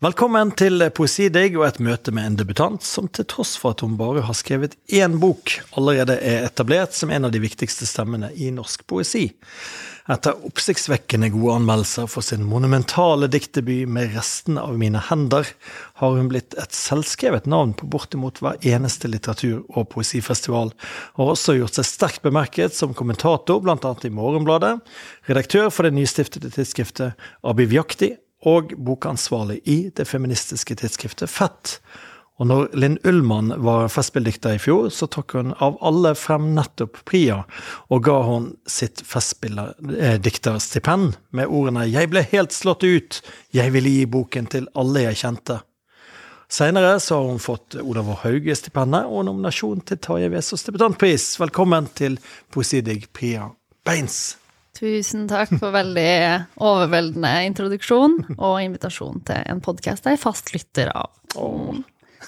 Velkommen til Poesidigg og et møte med en debutant som til tross for at hun bare har skrevet én bok, allerede er etablert som en av de viktigste stemmene i norsk poesi. Etter oppsiktsvekkende gode anmeldelser for sin monumentale diktdebut med 'Resten av mine hender', har hun blitt et selvskrevet navn på bortimot hver eneste litteratur- og poesifestival, og har også gjort seg sterkt bemerket som kommentator, bl.a. i Morgenbladet, redaktør for det nystiftede tidsskriftet Abiv Jakti og bokansvarlig i det feministiske tidsskriftet Fett. Og når Linn Ullmann var festspilldikter i fjor, så tok hun av alle frem nettopp Pria, og ga hun sitt festspilldikterstipend med ordene 'Jeg ble helt slått ut, jeg ville gi boken til alle jeg kjente'. Senere har hun fått Olav Hauge-stipendet og nominasjon til Tarjei Vesaas debutantpris. Velkommen til Poesidigg, Pria Beins. Tusen takk for veldig overveldende introduksjon og invitasjon til en podkast jeg er fast lytter av. Oh.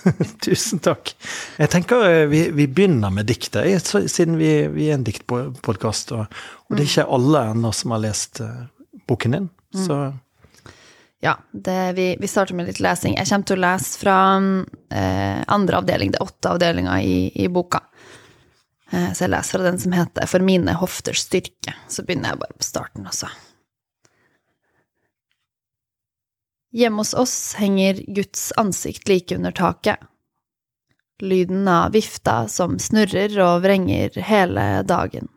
Tusen takk. Jeg tenker eh, vi, vi begynner med diktet, siden vi, vi er en diktpodkast. Og, og, det er ikke alle ennå som har lest uh, boken din. Mm. Så Ja, det, vi, vi, starter med litt lesing. Jeg kommer til å lese fra uh, andre avdeling, det er åtte avdelinger i, i boka. Eh, så jeg leser fra den som heter For mine hofters styrke. Så begynner jeg bare på starten også. Hjemme hos oss henger Guds ansikt like under taket. Lyden av vifta som snurrer og vrenger hele dagen.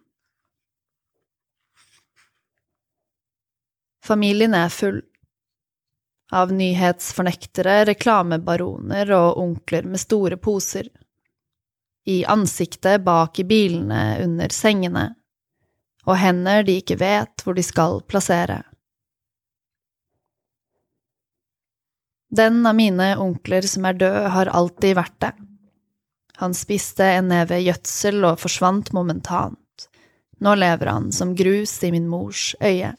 Familien er full. Av nyhetsfornektere, reklamebaroner og onkler med store poser i ansiktet bak i bilene under sengene, og hender de ikke vet hvor de skal plassere. Den av mine onkler som er død, har alltid vært det. Han spiste en neve gjødsel og forsvant momentant. Nå lever han som grus i min mors øye.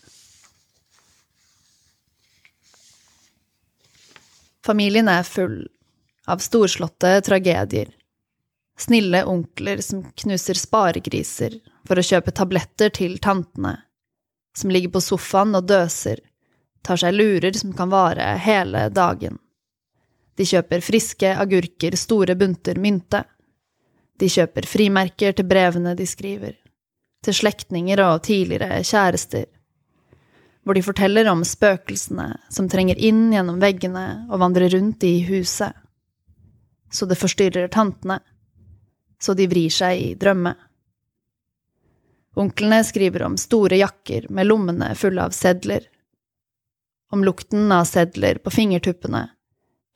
Familien er full av storslåtte tragedier snille onkler som knuser sparegriser for å kjøpe tabletter til tantene, som ligger på sofaen og døser, tar seg lurer som kan vare hele dagen. De kjøper friske agurker, store bunter mynte. De kjøper frimerker til brevene de skriver, til slektninger og tidligere kjærester, hvor de forteller om spøkelsene som trenger inn gjennom veggene og vandrer rundt i huset, så det forstyrrer tantene så de vrir seg i drømme. Onklene skriver om store jakker med lommene fulle av sedler, om lukten av sedler på fingertuppene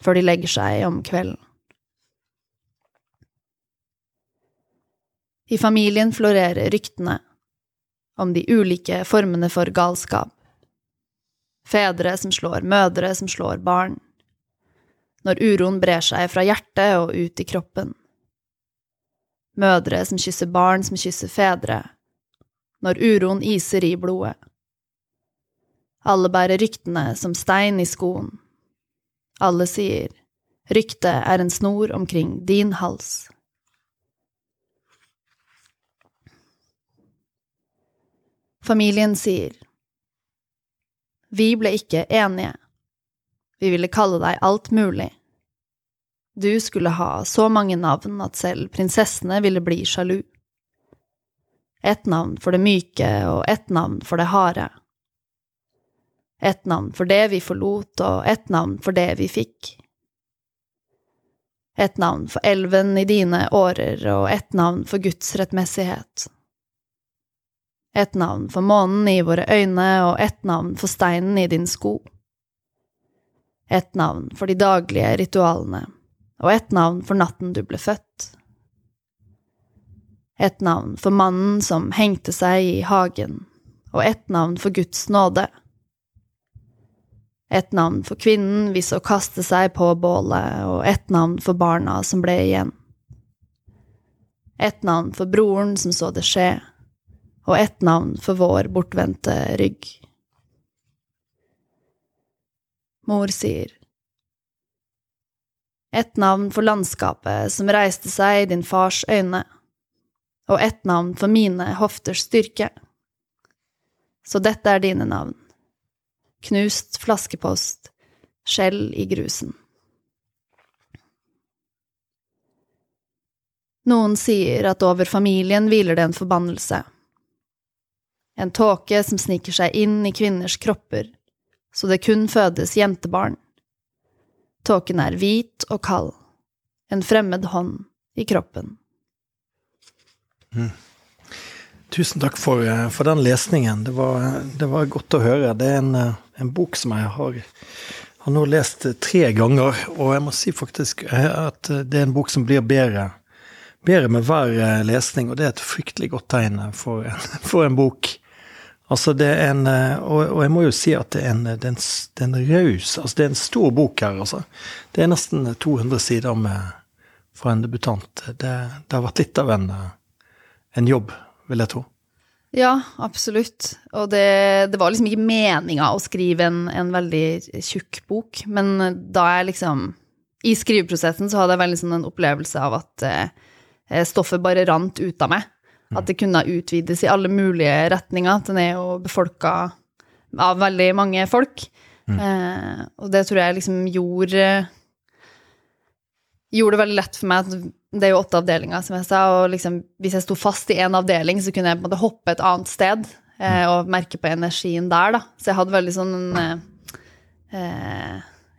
før de legger seg om kvelden. I familien florerer ryktene om de ulike formene for galskap. Fedre som slår mødre som slår barn. Når uroen brer seg fra hjertet og ut i kroppen mødre som kysser barn som kysser fedre, når uroen iser i blodet. Alle bærer ryktene som stein i skoen. Alle sier ryktet er en snor omkring din hals. Familien sier Vi ble ikke enige. Vi ville kalle deg alt mulig. Du skulle ha så mange navn at selv prinsessene ville bli sjalu. Et navn for det myke og et navn for det harde. Et navn for det vi forlot, og et navn for det vi fikk. Et navn for elven i dine årer, og et navn for Guds rettmessighet. Et navn for månen i våre øyne, og et navn for steinen i din sko. Et navn for de daglige ritualene og et navn for natten du ble født. Et navn for mannen som hengte seg i hagen, og et navn for Guds nåde. Et navn for kvinnen vi så kaste seg på bålet, og et navn for barna som ble igjen. Et navn for broren som så det skje, og et navn for vår bortvendte rygg. Mor sier, ett navn for landskapet som reiste seg i din fars øyne, og et navn for mine hofters styrke. Så dette er dine navn. Knust flaskepost, skjell i grusen. Noen sier at over familien hviler det en forbannelse. En tåke som sniker seg inn i kvinners kropper, så det kun fødes jentebarn. Tåken er hvit og kald, en fremmed hånd i kroppen. Mm. Tusen takk for, eh, for, den lesningen. Det var, det var, godt å høre. Det er en, eh, en bok som jeg har, har, nå lest tre ganger, og jeg må si faktisk eh, at det er en bok som blir bedre, bedre med hver lesning, og det er et fryktelig godt tegn for for en bok. Altså det er en, og, og, jeg må jo si at det er en, det en, en raus altså Det er en stor bok her, altså. Det er nesten 200 sider med, for en debutant. Det, det har vært litt av en, en jobb vil jeg tro. Ja, absolutt. Og det, det var liksom ikke meninga å skrive en, en, veldig tjukk bok, men da jeg liksom I skriveprosessen så hadde jeg veldig sånn en opplevelse av at eh, stoffet bare rant ut av meg. At det kunne utvides i alle mulige retninger. Den er jo befolka av veldig mange folk. Mm. Eh, og det tror jeg liksom gjorde Gjorde det veldig lett for meg at det er jo åtte avdelinger, som jeg sa, og liksom, hvis jeg sto fast i én avdeling, så kunne jeg på en måte hoppe et annet sted eh, og merke på energien der, da. Så jeg hadde veldig sånn eh, eh,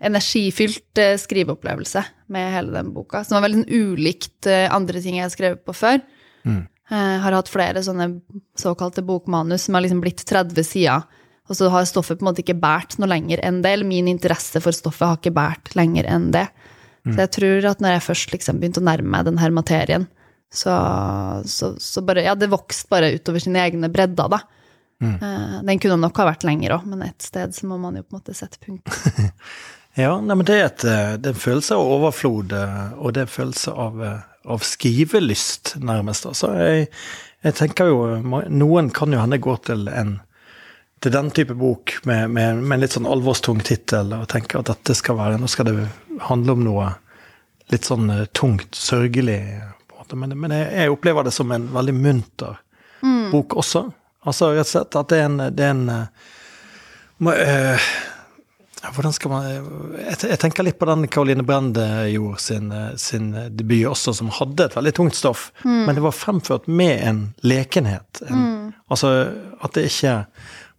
energifylt eh, skriveopplevelse med hele den boka, som var veldig sånn ulikt eh, andre ting jeg har skrevet på før. Mm. Eh, har hatt flere sånne såkalte bokmanus som har liksom blitt 30 sider, og så har stoffet på en måte ikke båret noe lenger enn det, eller min interesse for stoffet har ikke båret lenger enn det. Mm. Så jeg tror at når jeg først liksom begynte å nærme meg den her materien, så, så, så bare Ja, det vokste bare utover sine egne bredder, da. Mm. Uh, den kunne nok ha vært lenger òg, men et sted så må man jo på en måte sette punkt. ja, nei, men det er, et, eh, det er, en følelse av overflod, eh, og det er en følelse av, av skrivelyst, nærmest. Altså, jeg, jeg tenker jo Noen kan jo hende gå til en til den type bok med, med, med en litt sånn alvorstung tittel og tenke at dette skal være Nå skal det handle om noe litt sånn uh, tungt, sørgelig. Men, men jeg, jeg, opplever det som en veldig munter mm. bok også. Altså rett og slett at det er en, det er en uh, hvordan skal man jeg, jeg, tenker litt på den Caroline Brende gjorde sin, sin, debut også, som hadde et veldig tungt stoff. Mm. Men det var fremført med en lekenhet. En, mm. Altså at det ikke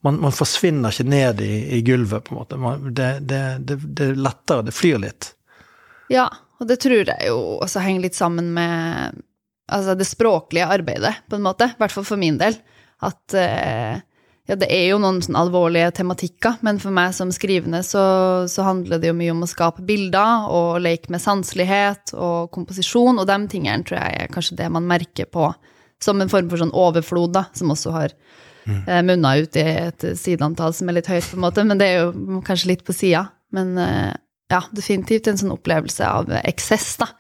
man, man, forsvinner ikke ned i, i gulvet, på en måte. Man, det, det, det, det, er lettere, det flyr litt. Ja, og det tror jeg jo også henger litt sammen med altså det språklige arbeidet, på en måte. I hvert fall for min del. At eh, ja, det er jo noen sånn alvorlige tematikker, men for meg som skrivende så, så, handler det jo mye om å skape bilder og leke med sanselighet og komposisjon, og de tingene tror jeg er kanskje det man merker på som en form for sånn overflod, da, som også har mm. Eh, munna ut i et sideantall som er litt høyt, på en måte, men det er jo kanskje litt på sida. Men eh, ja, definitivt en sånn opplevelse av eksess, da.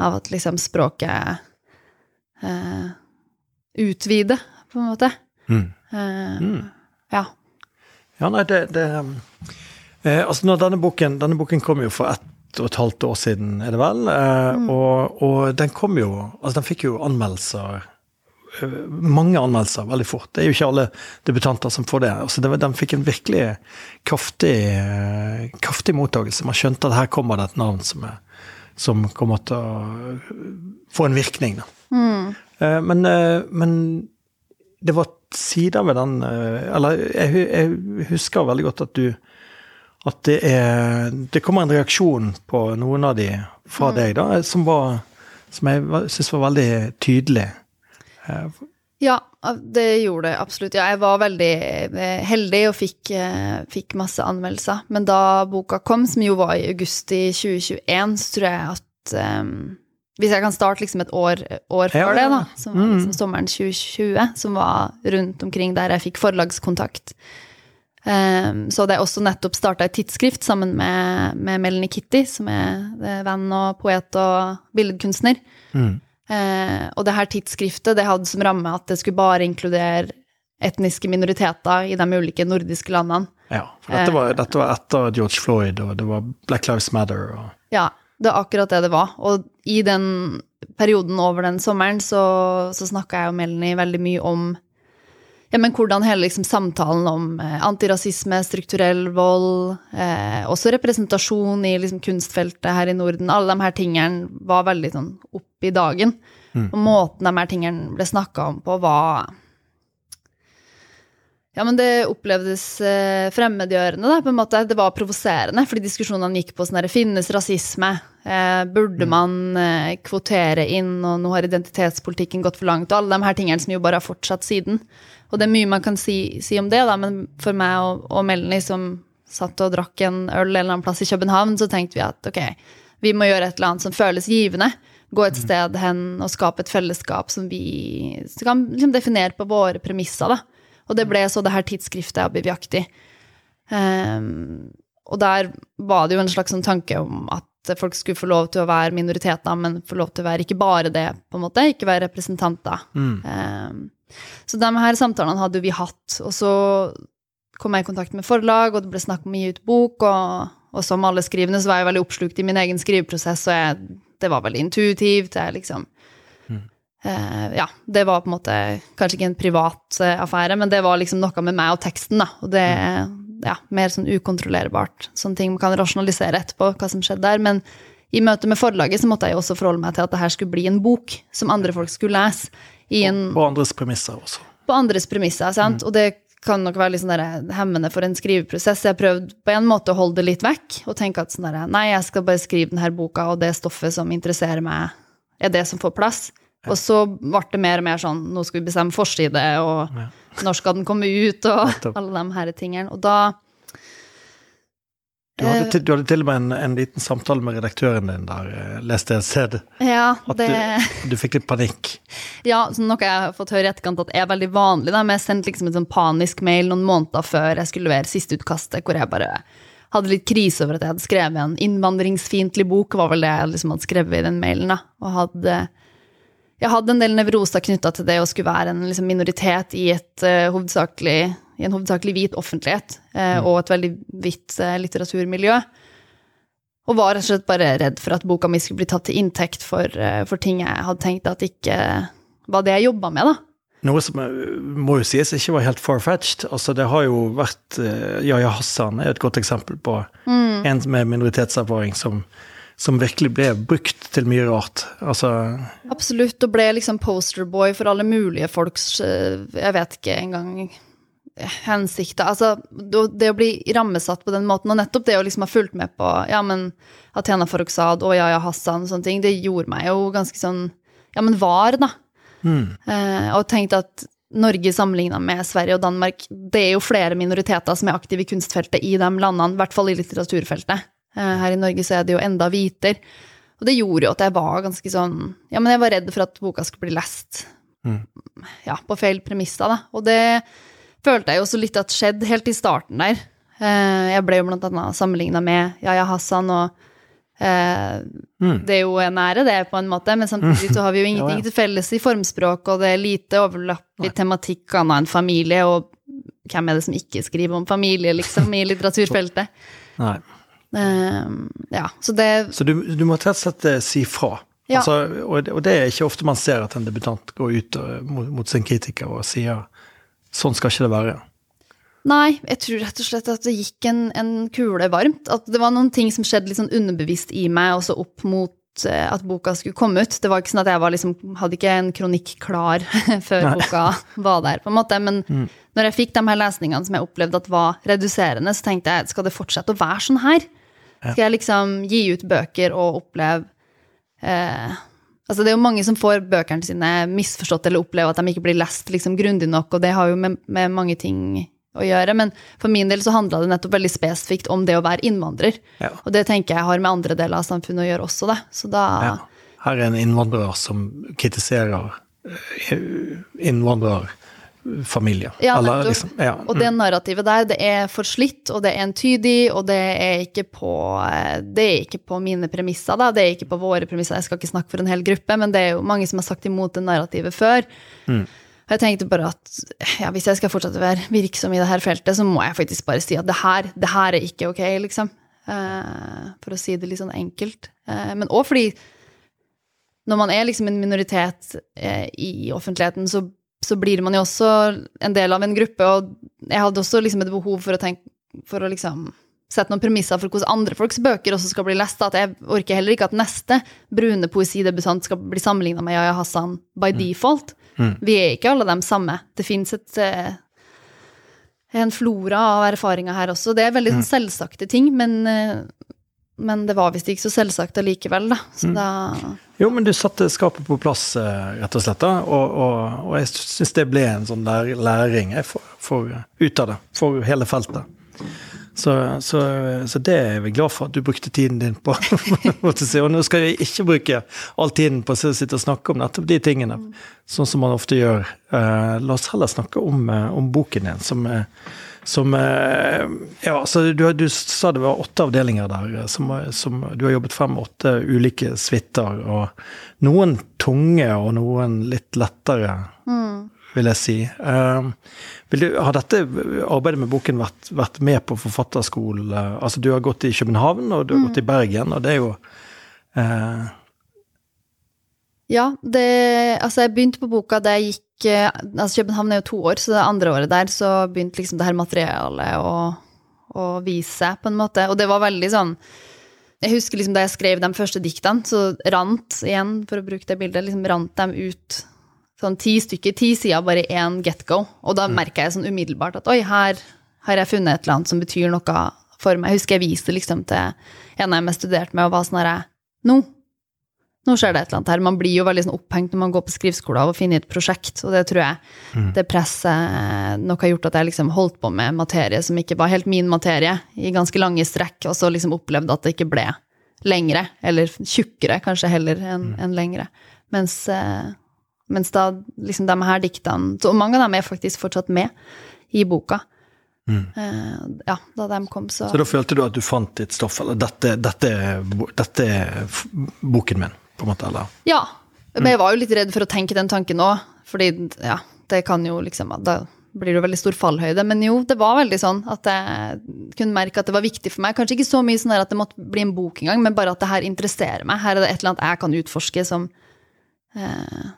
Av at liksom språket eh, utvider, på en måte. Mm. Eh, mm. Ja. Ja, nei, det, det eh, Altså, når denne boken, denne boken kom jo for ett og et halvt år siden, er det vel? Eh, mm. og, og, den kom jo Altså, den fikk jo anmeldelser mange anmeldelser veldig fort. Det er jo ikke alle debutanter som får det. Altså det den fikk en virkelig kraftig, kraftig mottakelse. Man skjønte at her kommer det et navn som, er, som kommer til å få en virkning. Mm. Eh, men, men, det var sider ved den eh, Eller jeg, jeg husker veldig godt at du at det, er, det kommer en reaksjon på noen av de fra mm. deg, da, som, var, som jeg syns var veldig tydelig. Ja, det gjorde det absolutt. Ja, jeg var veldig eh, heldig og fikk, eh, fikk, masse anmeldelser. Men da boka kom, som jo var i august i 2021, så tror jeg at um, Hvis jeg kan starte liksom et år, år før ja, det, da, som var liksom sommeren 2020, som var rundt omkring der jeg fikk forlagskontakt, um, så hadde jeg også nettopp starta et tidsskrift sammen med, med Melanie Kitty, som er venn og poet og billedkunstner. Mm. Uh, og det her tidsskriftet det hadde som ramme at det skulle bare inkludere etniske minoriteter i de ulike nordiske landene. Ja, for dette var, uh, dette var etter George Floyd, og det var Black Lives Matter. Og... Ja, det er akkurat det det var. Og i den perioden over den sommeren så, så snakka jeg og Melanie veldig mye om ja, men hvordan hele liksom, samtalen om eh, antirasisme, strukturell vold, eh, også representasjon i liksom, kunstfeltet her i Norden, alle de her tingene var veldig sånn opp i dagen. Mm. Og måten de her tingene ble snakka om på, var ja, men det opplevdes eh, fremmedgjørende, da, på en måte. Det var provoserende, fordi diskusjonene gikk på sånn herre Finnes rasisme? Eh, burde man eh, kvotere inn, og nå har identitetspolitikken gått for langt? Og alle de her tingene som jo bare har fortsatt siden. Og det er mye man kan si, si om det, da, men for meg og, og Melanie som satt og drakk en øl en eller annen plass i København, så tenkte vi at ok, vi må gjøre et eller annet som føles givende. Gå et sted hen og skape et fellesskap som vi som kan liksom definere på våre premisser, da. Og det ble så det her tidsskriftet Abiviaktig. Um, og der var det jo en slags sånn tanke om at folk skulle få lov til å være minoriteter, men få lov til å være ikke bare det, på en måte, ikke være representanter. Mm. Um, så de her samtalene hadde vi hatt, og så kom jeg i kontakt med forlag, og det ble snakk om å gi ut bok, og, og som alle skrivende så var jeg veldig oppslukt i min egen skriveprosess, og jeg, det var veldig intuitivt. Jeg liksom ja, det var på en måte kanskje ikke en privat eh, affære, men det var liksom noe med meg og teksten, da. Og det er ja, mer sånn ukontrollerbart. Sånne ting man kan rasjonalisere etterpå, hva som skjedde der. Men i møte med forlaget så måtte jeg jo også forholde meg til at det her skulle bli en bok som andre folk skulle lese. I en, På andres premisser også. på andres premisser, sant. Og det kan nok være litt sånn der hemmende for en skriveprosess. Jeg prøvde på en måte å holde det litt vekk, og tenke at sånn der, nei, jeg skal bare skrive denne boka, og det stoffet som interesserer meg, er det som får plass. Og så ble det mer og mer sånn nå skal vi bestemme forside, og Ja. når skal den komme ut, og alle de her tingene. Og da Du hadde, Eh. til, du hadde til og med en, en liten samtale med redaktøren din der, eh, leste jeg et sted. Ja, At det du, du fikk litt panikk. Ja, så noe jeg har fått høre i etterkant at er veldig vanlig. Da. Men jeg sendte liksom en sånn panisk mail noen måneder før jeg skulle levere siste utkastet, hvor jeg bare hadde litt krise over at jeg hadde skrevet en innvandringsfiendtlig bok, var vel det jeg liksom hadde skrevet i den mailen. da. Og hadde Jeg hadde en del nevroser knytta til det å skulle være en liksom, minoritet i, et, uh, hovedsakelig, i en hovedsakelig hvit offentlighet, uh, og et veldig hvitt uh, litteraturmiljø. Og var rett og slett bare redd for at boka mi skulle bli tatt til inntekt for, for ting jeg hadde tenkt at ikke var det jeg jobba med, da. Noe som må jo sies ikke var helt far-fetched. Altså, det har jo vært Yahya Hassan er et godt eksempel på Mm. en med minoritetserfaring som, som virkelig ble brukt til mye rart. Altså Absolutt, og ble liksom posterboy for alle mulige folks eh, Jeg vet ikke engang eh, hensikter. Altså, det å bli rammesatt på den måten, og nettopp det å liksom ha fulgt med på ja, men Athena Farrokhzad og Yaya Hassan og sånne ting, det gjorde meg jo ganske sånn Ja, men var, da. mm, Eh, og tenkte at Norge sammenligna med Sverige og Danmark, det er jo flere minoriteter som er aktive i kunstfeltet i de landene, i hvert fall i litteraturfeltet. Eh, her i Norge så er det jo enda hviter. Og det gjorde jo at jeg var ganske sånn Ja, men jeg var redd for at boka skulle bli lest Mm. ja, på feil premisser, da. Og det følte jeg jo så litt at skjedde helt i starten der. Eh, jeg ble jo blant annet sammenligna med Yahya Hassan og eh, mm. det er jo en ære, det, på en måte, men samtidig så har vi jo ingenting Ja, ja. til felles i formspråk, og det er lite overlapp i tematikk annet enn familie, og hvem er det som ikke skriver om familie, liksom, i litteraturfeltet? Nei. Ehm, ja, så det Så du, du må rett og slett eh, si fra. Ja. Altså, og, og det er ikke ofte man ser at en debutant går ut og, mot, mot sin kritiker og sier sånn skal ikke det være. Nei, jeg tror rett og slett at det gikk en, en kule varmt. At det var noen ting som skjedde litt sånn underbevisst i meg, også opp mot eh, at boka skulle komme ut. Det var ikke sånn at jeg var liksom, hadde ikke en kronikk klar før Nei. boka var der, på en måte. Men når jeg fikk de her lesningene som jeg opplevde at var reduserende, så tenkte jeg skal det fortsette å være sånn her? Skal jeg liksom gi ut bøker og oppleve eh, Altså Det er jo mange som får bøkene sine misforstått eller opplever at de ikke blir lest liksom grundig nok, og det har jo med, med mange ting å gjøre. Men for min del så handla det nettopp veldig spesifikt om det å være innvandrer. Ja. Og det tenker jeg har med andre deler av samfunnet å gjøre også, det. Så da Ja. Her er en innvandrer som kritiserer eh, innvandrerfamilier. Ja, Eller liksom, ja. Og det narrativet der, det er forslitt, og det er entydig, og det er ikke på, eh, det er ikke på mine premisser, da. Det er ikke på våre premisser. Jeg skal ikke snakke for en hel gruppe, men det er jo mange som har sagt imot det narrativet før. Mm. Og jeg tenkte bare at ja, hvis jeg skal fortsette å være virksom i det her feltet, så må jeg faktisk bare si at det her, det her er ikke ok, liksom. Uh, for å si det litt sånn enkelt. Uh, men òg fordi når man er liksom en minoritet uh, i offentligheten, så, så blir man jo også en del av en gruppe, og jeg hadde også liksom et behov for å tenke For å liksom sette noen premisser for hvordan andre folks bøker også skal bli lest. At jeg orker heller ikke at neste brune poesidebutant skal bli sammenligna med Yahya Hassan by default. Mm. Vi er ikke alle dem samme. Det fins eh, en flora av erfaringer her også. Det er veldig sånn selvsagte ting, men, eh, men det var visst ikke så selvsagt allikevel, da. Så da Jo, men du satte skapet på plass, eh, rett og slett. da, Og, og, og jeg syns det ble en sånn der læring jeg, for, får, ut av det, for hele feltet. Så, så, så det er vi glad for at du brukte tiden din på. Og nå skal jeg ikke bruke all tiden på å sitte og snakke om nettopp de tingene, sånn som man ofte gjør. Eh, la oss heller snakke om, eh, om boken din, som, eh, som eh, Ja, så du, du sa det var åtte avdelinger der, eh, som, som du har jobbet frem åtte ulike suiter, og noen tunge og noen litt lettere vil jeg si. Eh, vil du, har dette arbeidet med boken vært, vært med på forfatterskolen? Altså, du har gått i København, og du har gått i Bergen, og det er jo eh, Ja, det Altså, jeg begynte på boka da jeg gikk eh, Altså, København er jo to år, så det andre året der så begynte liksom det her materialet å, å vise, på en måte. Og det var veldig sånn Jeg husker liksom da jeg skrev de første diktene, så rant, igjen for å bruke det bildet, liksom rant dem ut sånn ti stykker, ti sider, bare én get go. Og da merka jeg sånn umiddelbart at oi, her har jeg funnet et eller annet som betyr noe for meg. Jeg husker jeg viste liksom til en av dem jeg studerte med, og var sånn herre Nå! Nå skjer det et eller annet her. Man blir jo veldig sånn opphengt når man går på skriveskole av å finne et prosjekt, og det tror jeg det presset nok har gjort at jeg liksom holdt på med materie som ikke var helt min materie, i ganske lange strekk, og så liksom opplevde at det ikke ble lengre, eller tjukkere kanskje heller enn enn lengre. Mens, eh, mens da liksom de her diktene Så mange av dem er faktisk fortsatt med i boka. Mm. ja, da de kom, så Så da følte du at du fant ditt stoff, eller dette, dette, dette er boken min, på en måte, eller? Ja. Men jeg var jo litt redd for å tenke den tanken òg, fordi ja, det kan jo liksom Da blir det jo veldig stor fallhøyde. Men jo, det var veldig sånn at jeg kunne merke at det var viktig for meg. Kanskje ikke så mye sånn at det måtte bli en bok engang, men bare at det her interesserer meg. Her er det et eller annet jeg kan utforske som eh,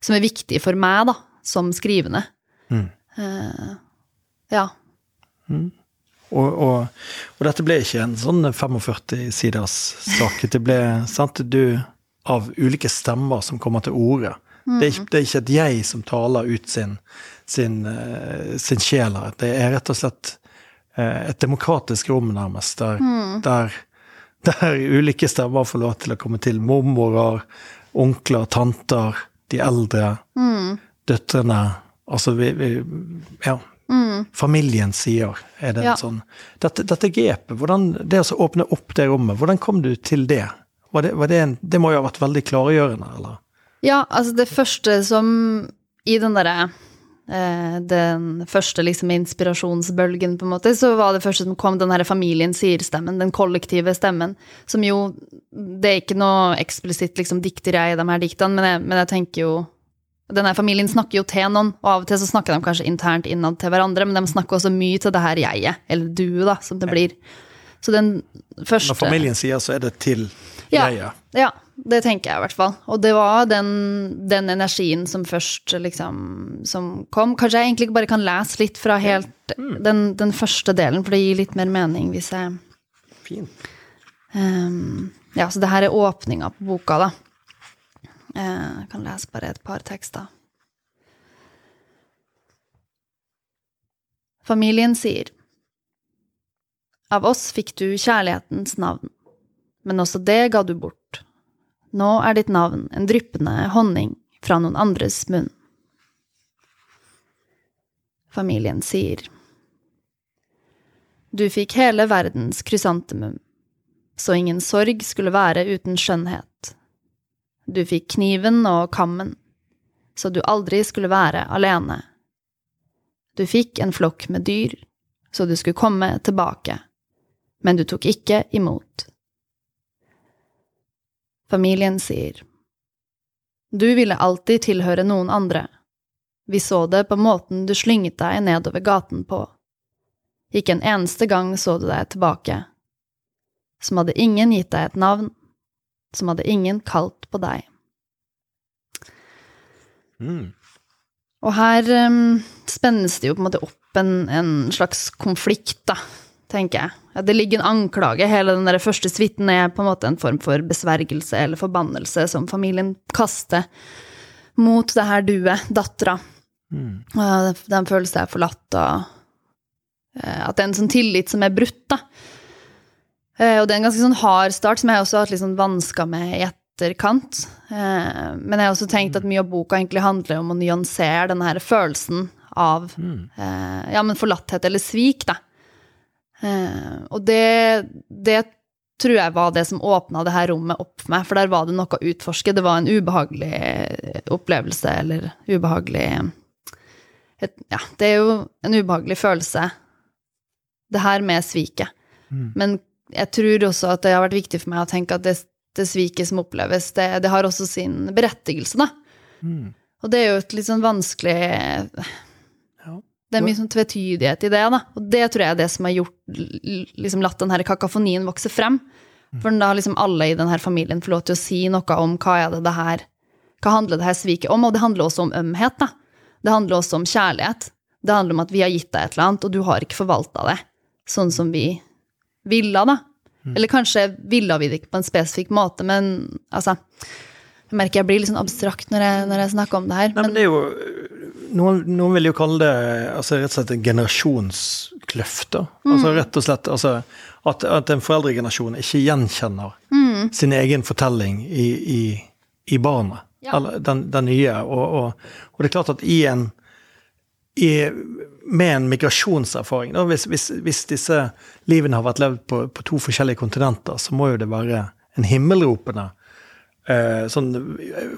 Som er viktig for meg, da, som skrivende. Eh, ja. Og, og, og dette ble ikke en sånn 45-siders sak. Det ble sant, du av ulike stemmer som kommer til orde. Det, det er ikke et jeg som taler ut sin, sin, eh, sin sjel her. Det er rett og slett eh, et demokratisk rom, nærmest, der, der, der ulike stemmer får lov til å komme til. Mormorer, onkler, tanter, de eldre, døtrene. Altså, vi, vi Ja. Familien sier, er det Ja. en sånn Dette, dette grepet, hvordan, det å åpne opp det rommet, hvordan kom du til det? Var det, var det, en, det må jo ha vært veldig klargjørende, eller? Ja, altså det første som I den derre eh, Den første liksom inspirasjonsbølgen, på en måte, så var det første som kom den her familien sier-stemmen, den kollektive stemmen, som jo Det er ikke noe eksplisitt liksom dikter jeg i de her diktene, men jeg, men jeg tenker jo denne familien snakker jo til noen, og av og til så snakker de kanskje internt innad til hverandre, men de snakker også mye til det her jeget, eller du, da, som det blir. Så den første Når familien sier, så er det til ja, jeget. ja, det tenker jeg i hvert fall. Og det var den, den energien som først liksom som kom. Kanskje jeg egentlig bare kan lese litt fra helt den, den første delen, for det gir litt mer mening hvis jeg Fin. Um, Ja, så det her er åpninga på boka, da. Eh, Jeg kan lese bare et par tekster. Familien sier Av oss fikk du kjærlighetens navn, men også det ga du bort. Nå er ditt navn en dryppende honning fra noen andres munn. Familien sier Du fikk hele verdens krysantemum, så ingen sorg skulle være uten skjønnhet. Du fikk kniven og kammen, så du aldri skulle være alene. Du fikk en flokk med dyr, så du skulle komme tilbake, men du tok ikke imot. Familien sier, Du ville alltid tilhøre noen andre. Vi så det på måten du slynget deg nedover gaten på. Ikke en eneste gang så du deg tilbake. Som hadde ingen gitt deg et navn, som hadde ingen kalt på deg. Mm. Og her um, spennes det jo på en måte opp en, en slags konflikt, da, tenker jeg. Ja, det ligger en anklage. Hele den der første suiten er på en måte en form for besvergelse eller forbannelse som familien kaster mot det her duet, dattera. Mm. Den føles er forlatt, og uh, at det er en sånn tillit som er brutt, da. Uh, og det er en ganske sånn hard start, som jeg også har hatt litt sånn vansker med i etterkant. Uh, men jeg har også tenkt at mye av boka egentlig handler om å nyansere denne her følelsen av mm. ja, men forlatthet eller svik, da. og det, det tror jeg var det som åpna det her rommet opp for meg, for der var det noe å utforske. Det var en ubehagelig opplevelse, eller ubehagelig et, Ja, det er jo en ubehagelig følelse, det her med sviket. Mm. Men jeg tror også at det har vært viktig for meg å tenke at det, det sviket som oppleves, det, det, har også sin berettigelse, da. Mm. Og det er jo et litt sånn vanskelig ja. Det er mye sånn tvetydighet i det, da. Og det tror jeg er det som har gjort, liksom latt den her kakofonien vokse frem. Mm. For da har liksom alle i denne familien får lov til å si noe om hva er det det her Hva handler det her sviket om? Og det handler også om ømhet, da. Det handler også om kjærlighet. Det handler om at vi har gitt deg et eller annet, og du har ikke forvalta det sånn som vi ville, da. Mm. Eller kanskje ville vi det ikke på en spesifikk måte, men altså Jeg merker jeg blir litt sånn abstrakt når jeg, når jeg snakker om det her. Nei, men, det er jo noen, noen, vil jo kalle det altså rett og slett en generasjonskløft. Mm. Altså rett og slett altså, at, at, en foreldregenerasjon ikke gjenkjenner mm. sin egen fortelling i, i, i barnet. Ja. Den, den nye. Og, og, og, det er klart at i en i, med en migrasjonserfaring hvis, hvis, hvis, disse livene har vært levd på, på, to forskjellige kontinenter, så må jo det være en himmelropende eh, sånn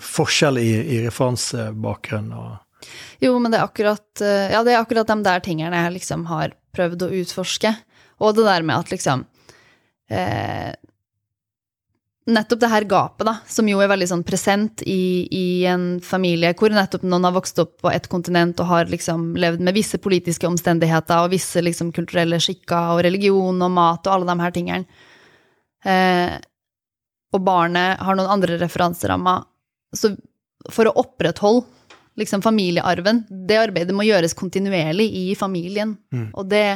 forskjell i, i referansebakgrunn. og Jo, men det er akkurat eh, Ja, det er akkurat de der tingene jeg liksom har prøvd å utforske. Og det der med at liksom eh, nettopp det her gapet, da, som jo er veldig sånn present i, i, en familie hvor nettopp noen har vokst opp på et kontinent og har liksom levd med visse politiske omstendigheter og visse liksom kulturelle skikker og religion og mat og alle de her tingene. Eh, og barnet har noen andre referanserammer. Så for å opprettholde liksom familiearven, det arbeidet må gjøres kontinuerlig i familien. Mm. Og det,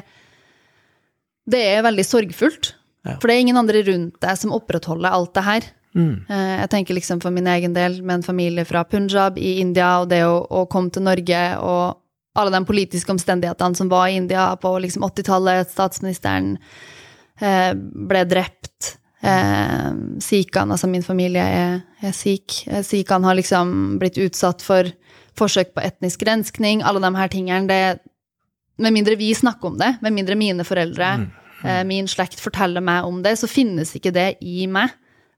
det er veldig sorgfullt. Ja. For det er ingen andre rundt deg som opprettholder alt det her. Mm. Eh, jeg tenker liksom for min egen del, med en familie fra Punjab i India, og det å, å komme til Norge og alle de politiske omstendighetene som var i India på liksom 80-tallet, statsministeren eh, ble drept. Eh, Sikhan, altså min familie er, er sikh. Eh, Sikhan har liksom blitt utsatt for forsøk på etnisk renskning, alle de her tingene. Det, med mindre vi snakker om det, med mindre mine foreldre mm Eh, min slekt forteller meg om det, så finnes ikke det i meg,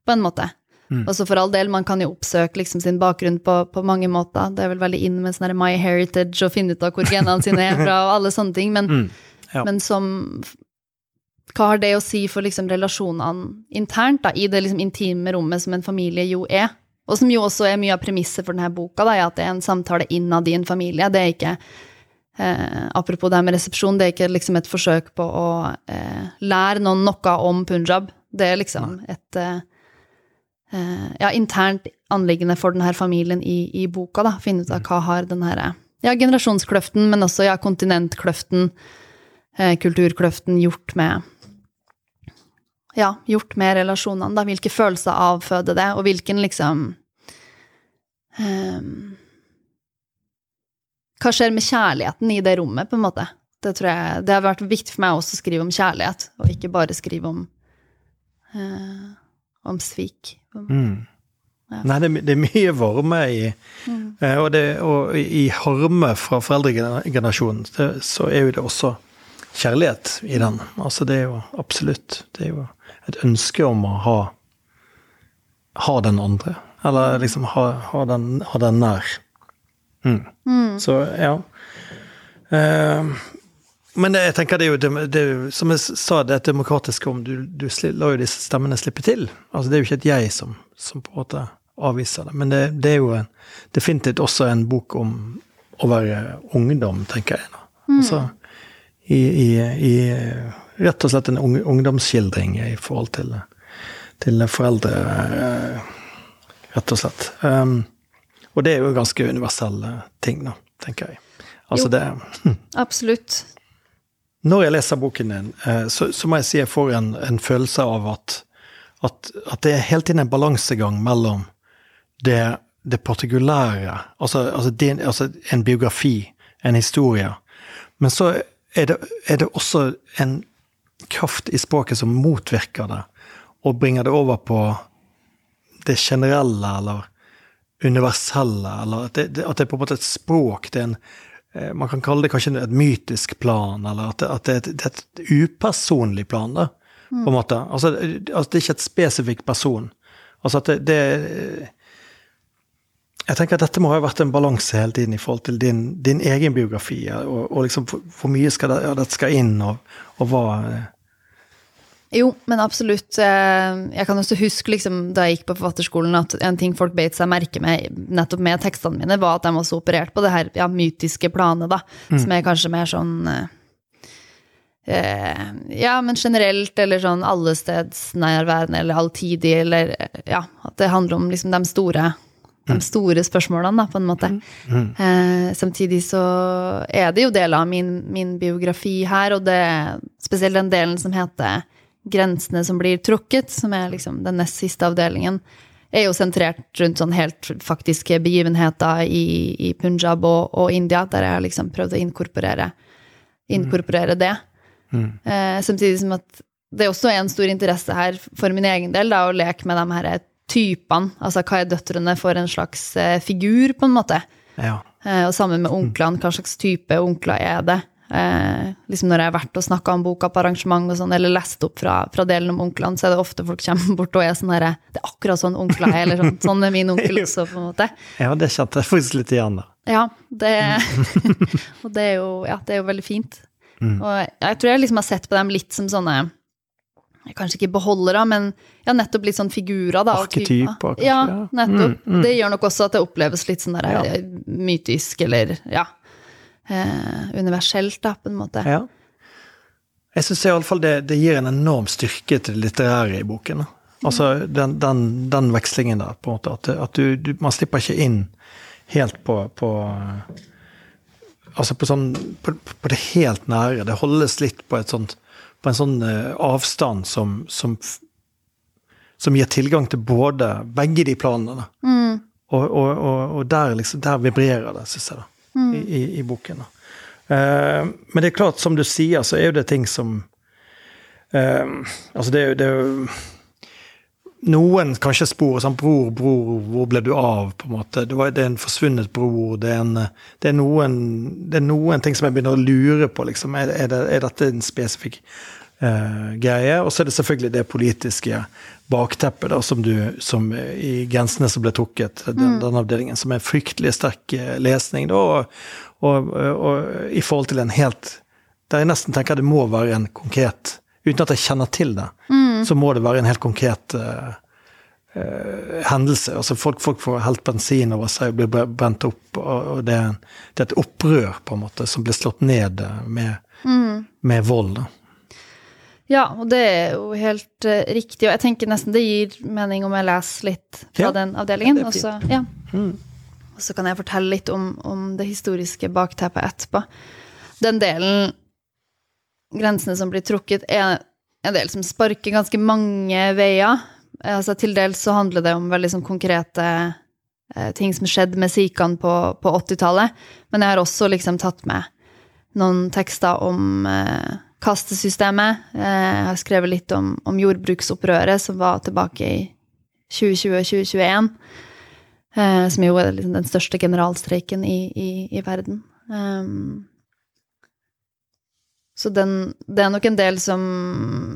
på en måte. Mm. Og så for all del, man kan jo oppsøke liksom sin bakgrunn på, på, mange måter. Det er vel veldig inn med sånn My Heritage og finne ut av hvor genene sine er fra, og alle sånne ting. Men, mm. ja. men som Hva har det å si for liksom relasjonene internt, da, i det liksom intime rommet som en familie jo er? Og som jo også er mye av premisset for denne boka, da, at det er en samtale innad i en familie. Det er ikke Eh, apropos det med resepsjon, det er ikke liksom et forsøk på å eh, lære noen noe om punjab. Det er liksom et eh, eh, ja, internt anliggende for denne familien i, i, boka. da, Finne ut av hva har den her ja, generasjonskløften, men også ja, kontinentkløften, eh, kulturkløften, gjort med ja, gjort med relasjonene, da. Hvilke følelser avføder det, og hvilken liksom um, hva skjer med kjærligheten i det rommet, på en måte? Det tror jeg, det har vært viktig for meg også å skrive om kjærlighet, og ikke bare skrive om, eh, om svik. Mm. Ja. Nei, det, det, er mye varme i mm. eh, og, det, og, i harme fra foreldregenerasjonen, så er jo det også kjærlighet i den. Altså, det er jo absolutt Det er jo et ønske om å ha, ha den andre. Eller liksom ha, ha, den, ha den nær. Mm. Mm. Så ja. Uh, men det, jeg tenker det er, jo, det, som jeg sa, det er et demokratisk om. Du, du lar jo disse stemmene slippe til. Altså, det er jo ikke et jeg som, som på en måte avviser det. Men det, det, er jo en, definitivt også en bok om å være ungdom, tenker jeg. Mm. Altså, i, i, i, rett og slett en ung, ungdomsskildring i forhold til, til foreldre, rett og slett. Um, og det er jo ganske universelle ting, da. tenker jeg. Altså Jo. det Absolutt. Når jeg leser boken din, eh, så, så må jeg si jeg får en, en følelse av at, at, at det er hele tiden en balansegang mellom det, det partikulære, altså, altså, din, altså en biografi, en historie, men så er det, er det også en kraft i språket som motvirker det, og bringer det over på det generelle, eller universelle, eller at det, det, at det er på en måte et språk, det er en eh, man kan kalle det kanskje et mytisk plan, eller at det, at det, er, et, det er et upersonlig plan, da, på en måte. Altså, altså, det er ikke et spesifikk person. Altså at det, det Jeg tenker at dette må ha vært en balanse hele tiden i forhold til din, din egen biografi, og, og liksom hvor, hvor mye skal det, ja, dette skal inn, og, og hva eh, Jo, men absolutt. eh, Jeg kan også huske liksom, da jeg gikk på forfatterskolen, at en ting folk beit seg merke med nettopp med tekstene mine, var at de også opererte på det her ja, mytiske planet, da, som er kanskje mer sånn eh, eh, Ja, men generelt, eller sånn allestedsnærværende, eller alltidig, eller eh, Ja, at det handler om liksom de store de store spørsmålene, da, på en måte. Eh, samtidig så er det jo deler av min, min biografi her, og det spesielt den delen som heter 'Grensene som blir trukket', som er liksom den nest siste avdelingen, er jo sentrert rundt sånn helt faktiske begivenheter i, i Punjab og, og India, der jeg har liksom prøvd å inkorporere, inkorporere det. Eh, samtidig som at det også er en stor interesse her for min egen del, da, å leke med de her typene. Altså hva er døtrene for en slags eh, figur, på en måte. Ja. Eh, og sammen med onklene, hva slags type onkler er det? Eh, liksom når jeg har vært og snakka om boka på arrangement, og sånn, eller lest opp fra, fra delen om onklene, så er det ofte folk kommer bort og er sånn herre Det er akkurat sånn onkler er, eller sånn, sånn er min onkel også, på en måte. ja, det kjente jeg faktisk litt igjen, da. Ja, det Og det er jo, ja, det er jo veldig fint. Og jeg tror jeg liksom har sett på dem litt som sånne Kanskje ikke beholdere, men ja, nettopp litt sånn figurer, da. Arketyper, kanskje, Ja, nettopp. Det gjør nok også at det oppleves litt sånn der Ja. eh, mytisk, eller ja eh, Universelt, da, på en måte. Ja. Jeg syns iallfall det, det gir en enorm styrke til det litterære i boken. da. Altså den, den, den vekslingen der, på en måte. At, at du, du, man slipper ikke inn helt på, på Altså på sånn på, på det helt nære. Det holdes litt på sånt på en sånn eh, avstand som, som som gir tilgang til både begge de planene. Mm. Og, og, og, og der, liksom, der vibrerer det, syns jeg, da, i, i, i boken. Eh, men det er klart, som du sier, så er jo det ting som uh, Altså, det er jo Noen kanskje spor sånn Bror, bror, hvor ble du av? på en måte. Det, var, det er en forsvunnet bror. Det er, en, det, er noen, det er noen ting som jeg begynner å lure på. liksom. Er, er, er dette en spesifikk greie? Og så er det selvfølgelig det politiske bakteppet da, som du, som i grensene som ble trukket, den, den avdelingen, som er fryktelig sterk eh, lesning. da, og, og, og i forhold til en helt Der jeg nesten tenker det må være en konkret Uten at jeg kjenner til det, så må det være en helt konkret uh, eh, hendelse. Altså folk, folk får helt bensin over seg og blir bre- brent opp, og, og det, er en- det er et opprør på en måte som blir slått ned med, mm. med vold. da. Ja, og det er jo helt uh, riktig, og jeg tenker nesten det gir mening om jeg leser litt fra Ja, den avdelingen. er og så, ja. og så kan jeg fortelle litt om, om det historiske bakteppet etterpå. Den delen, grensene som blir trukket, er en del som sparker ganske mange veier. Altså, til dels så handler det om veldig sånn konkrete eh, ting som skjedde med sikene på, på 80-tallet, men jeg har også liksom tatt med noen tekster om eh, kastesystemet. Eh, jeg har skrevet litt om, om jordbruksopprøret som var tilbake i 2020-2021. Eh, som jo er liksom den største generalstreiken i, i, i verden. Um, så den, det er nok en del som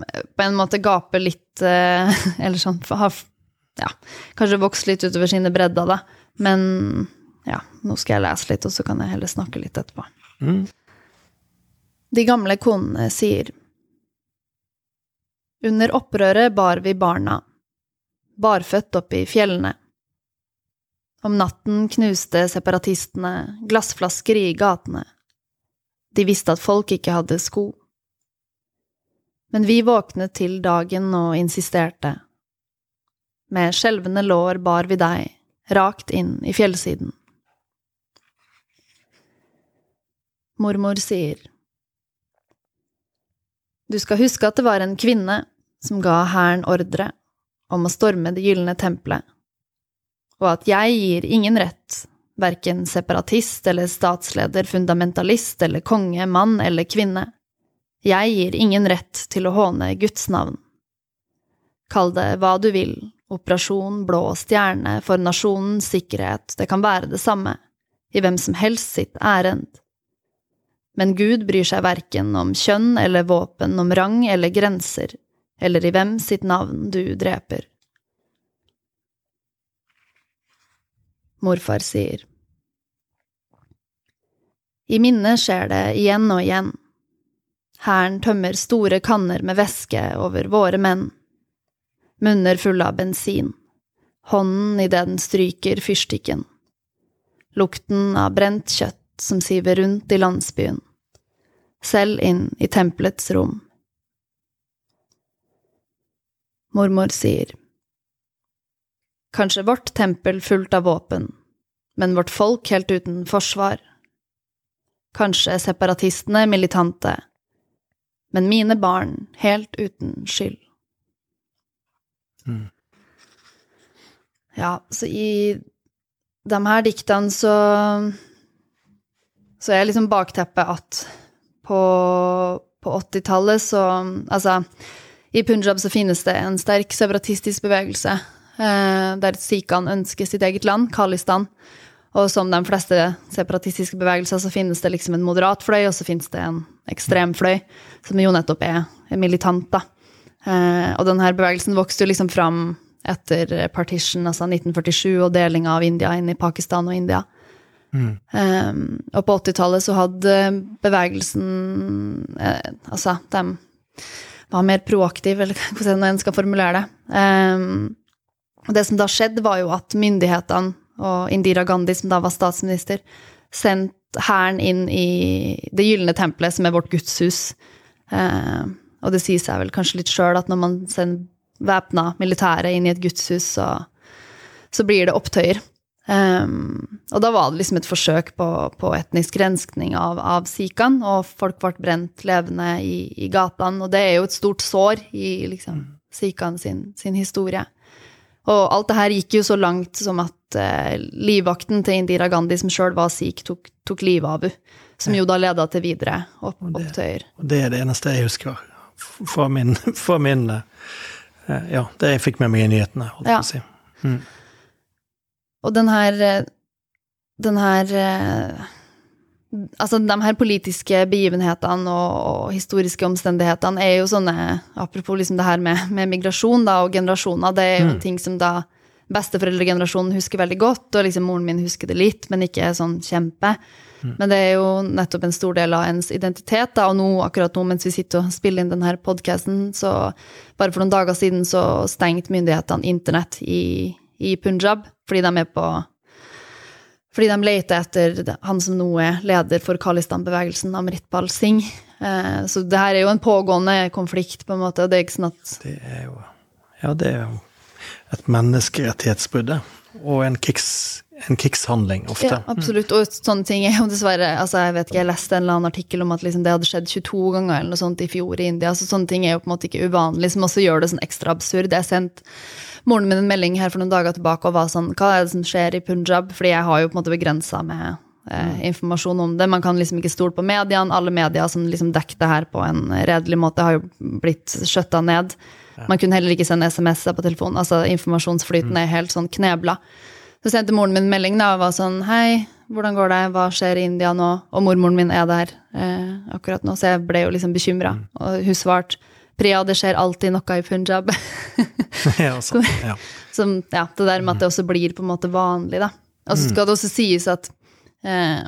på en måte gaper litt eh, Eller sånn har ja, kanskje vokst litt utover sine bredder, da. Men ja, nå skal jeg lese litt, og så kan jeg heller snakke litt etterpå. De gamle konene sier Under opprøret bar vi barna, barføtt opp i fjellene. Om natten knuste separatistene glassflasker i gatene. De visste at folk ikke hadde sko. Men vi våknet til dagen og insisterte. Med skjelvende lår bar vi deg, rakt inn i fjellsiden. Mormor sier Du skal huske at det var en kvinne som ga hæren ordre om å storme det gylne tempelet, og at jeg gir ingen rett, verken separatist eller statsleder, fundamentalist eller konge, mann eller kvinne. Jeg gir ingen rett til å håne Guds navn. Kall det hva du vil, Operasjon Blå stjerne for nasjonens sikkerhet, det kan være det samme, i hvem som helst sitt ærend. Men Gud bryr seg verken om kjønn eller våpen, om rang eller grenser, eller i hvem sitt navn du dreper. Morfar sier. I minnet skjer det igjen og igjen. Hæren tømmer store kanner med væske over våre menn. Munner fulle av bensin. Hånden idet den stryker fyrstikken. Lukten av brent kjøtt som siver rundt i landsbyen. Selv inn i tempelets rom. Mormor sier. Kanskje vårt tempel fullt av våpen, men vårt folk helt uten forsvar. Kanskje separatistene militante, men mine barn helt uten skyld. Mm. Ja, så i de her diktene så Så er liksom bakteppet at på, på 80-tallet så Altså, i Punjab så finnes det en sterk separatistisk bevegelse eh, der sikhaene ønsker sitt eget land, Khalistan. Og som de fleste separatistiske bevegelser så finnes det liksom en moderat fløy, og så finnes det en ekstrem fløy, som jo nettopp er, er militant, da. Eh, og denne bevegelsen vokste jo liksom fram etter partition, altså 1947, og delinga av India inn i Pakistan og India. Mm. Um, og på 80-tallet så hadde bevegelsen eh, Altså, de var mer proaktive, eller hvordan en skal formulere det. Um, og det som da skjedde, var jo at myndighetene og Indira Gandhi, som da var statsminister, sendte hæren inn i Det gylne tempelet, som er vårt gudshus. Uh, og det sier seg vel kanskje litt sjøl at når man sender væpna militære inn i et gudshus, så, så blir det opptøyer. Um, og da var det liksom et forsøk på, på etnisk renskning av, av sikhaene, og folk ble brent levende i, i gatene. Og det er jo et stort sår i liksom, sikhaene sin, sin, historie. Og alt det her gikk jo så langt som at uh, livvakten til Indira Gandhi, som sjøl var sikh, tok, tok livet av henne. Som jo da leda til videre opp, opptøyer. Og det er det eneste jeg husker fra min, fra min Ja, det jeg fikk med meg i nyhetene, holdt jeg ja. på å si. Mm. Og den her Den her Altså, de her politiske begivenhetene og, og, historiske omstendighetene er jo sånne Apropos liksom det her med, med migrasjon da, og generasjoner, det er jo mm. ting som da besteforeldregenerasjonen husker veldig godt, og liksom moren min husker det litt, men ikke sånn kjempe. Mm. Men det er jo nettopp en stor del av ens identitet, da, og nå, akkurat nå mens vi sitter og spiller inn denne podkasten, så bare for noen dager siden så stengte myndighetene internett i, i Punjab fordi de er på fordi de leter etter han som nå er leder for Khalistan-bevegelsen, Amritpal Singh. Eh, så det her er jo en pågående konflikt, på en måte, og det er ikke sånn at Det er jo Ja, det er jo et menneskerettighetsbrudd, og en, krigs, en krigshandling, ofte. Ja, absolutt, og sånne ting er jo dessverre altså Jeg vet ikke, jeg leste en eller annen artikkel om at liksom det hadde skjedd 22 ganger eller noe sånt i fjor i India, så sånne ting er jo på en måte ikke uvanlig, som også gjør det sånn ekstra absurd. Jeg sendte moren min en melding her for noen dager tilbake og var sånn Hva er det som skjer i Punjab? Fordi jeg har jo på en måte begrensa med eh, mm. informasjon om det. Man kan liksom ikke stole på mediene. Alle medier som liksom dekker det her på en redelig måte, har jo blitt skjøtta ned. Man kunne heller ikke sende SMS-er på telefonen. Altså informasjonsflyten mm. er helt sånn knebla. Så sendte moren min melding da, og var sånn Hei, hvordan går det? Hva skjer i India nå? Og mormoren min er der eh, akkurat nå, så jeg ble jo liksom bekymra. Mm. Og hun svarte Priya, det skjer alltid noe i Punjab. ja, så, ja. Som, ja, det der med at det også blir på en måte vanlig, da. Og så skal det også sies at eh,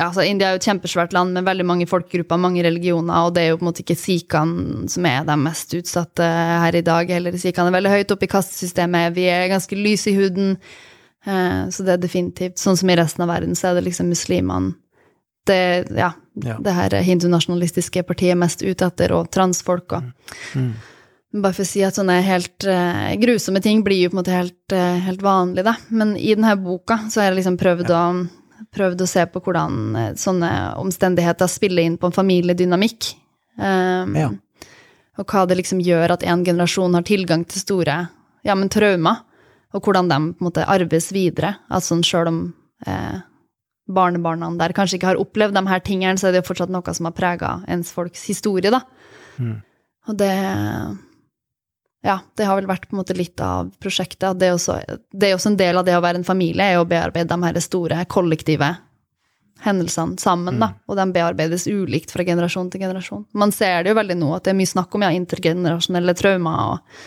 ja, altså India er jo et kjempesvært land med veldig mange folkegrupper, mange religioner, og det er jo på en måte ikke sikhene som er de mest utsatte her i dag heller. Sikhene er veldig høyt oppe i kastesystemet, vi er ganske lyse i huden, så det er definitivt Sånn som i resten av verden, så er det liksom muslimene det, ja, ja. det her hindunasjonalistiske partiet mest ute etter, og transfolk og mm. Mm. Bare for å si at sånne helt uh, grusomme ting blir jo på en måte helt, uh, helt vanlig, da. Men i denne boka så har jeg liksom prøvd ja. å prøvd å se på hvordan uh, sånne omstendigheter spiller inn på en familiedynamikk. Um, Ja. Og hva det liksom gjør at en generasjon har tilgang til store ja, men traumer, og hvordan de på en måte arves videre. Altså sjøl om eh, barnebarna der kanskje ikke har opplevd de her tingene, så er det jo fortsatt noe som har prega ens folks historie, da. Mm. Og det Ja, det har vel vært på en måte litt av prosjektet. Det er også, det er også en del av det å være en familie, er å bearbeide de her store kollektive hendelsene sammen, da. Og de bearbeides ulikt fra generasjon til generasjon. Man ser det jo veldig nå, at det er mye snakk om ja, intergenerasjonelle traumer, og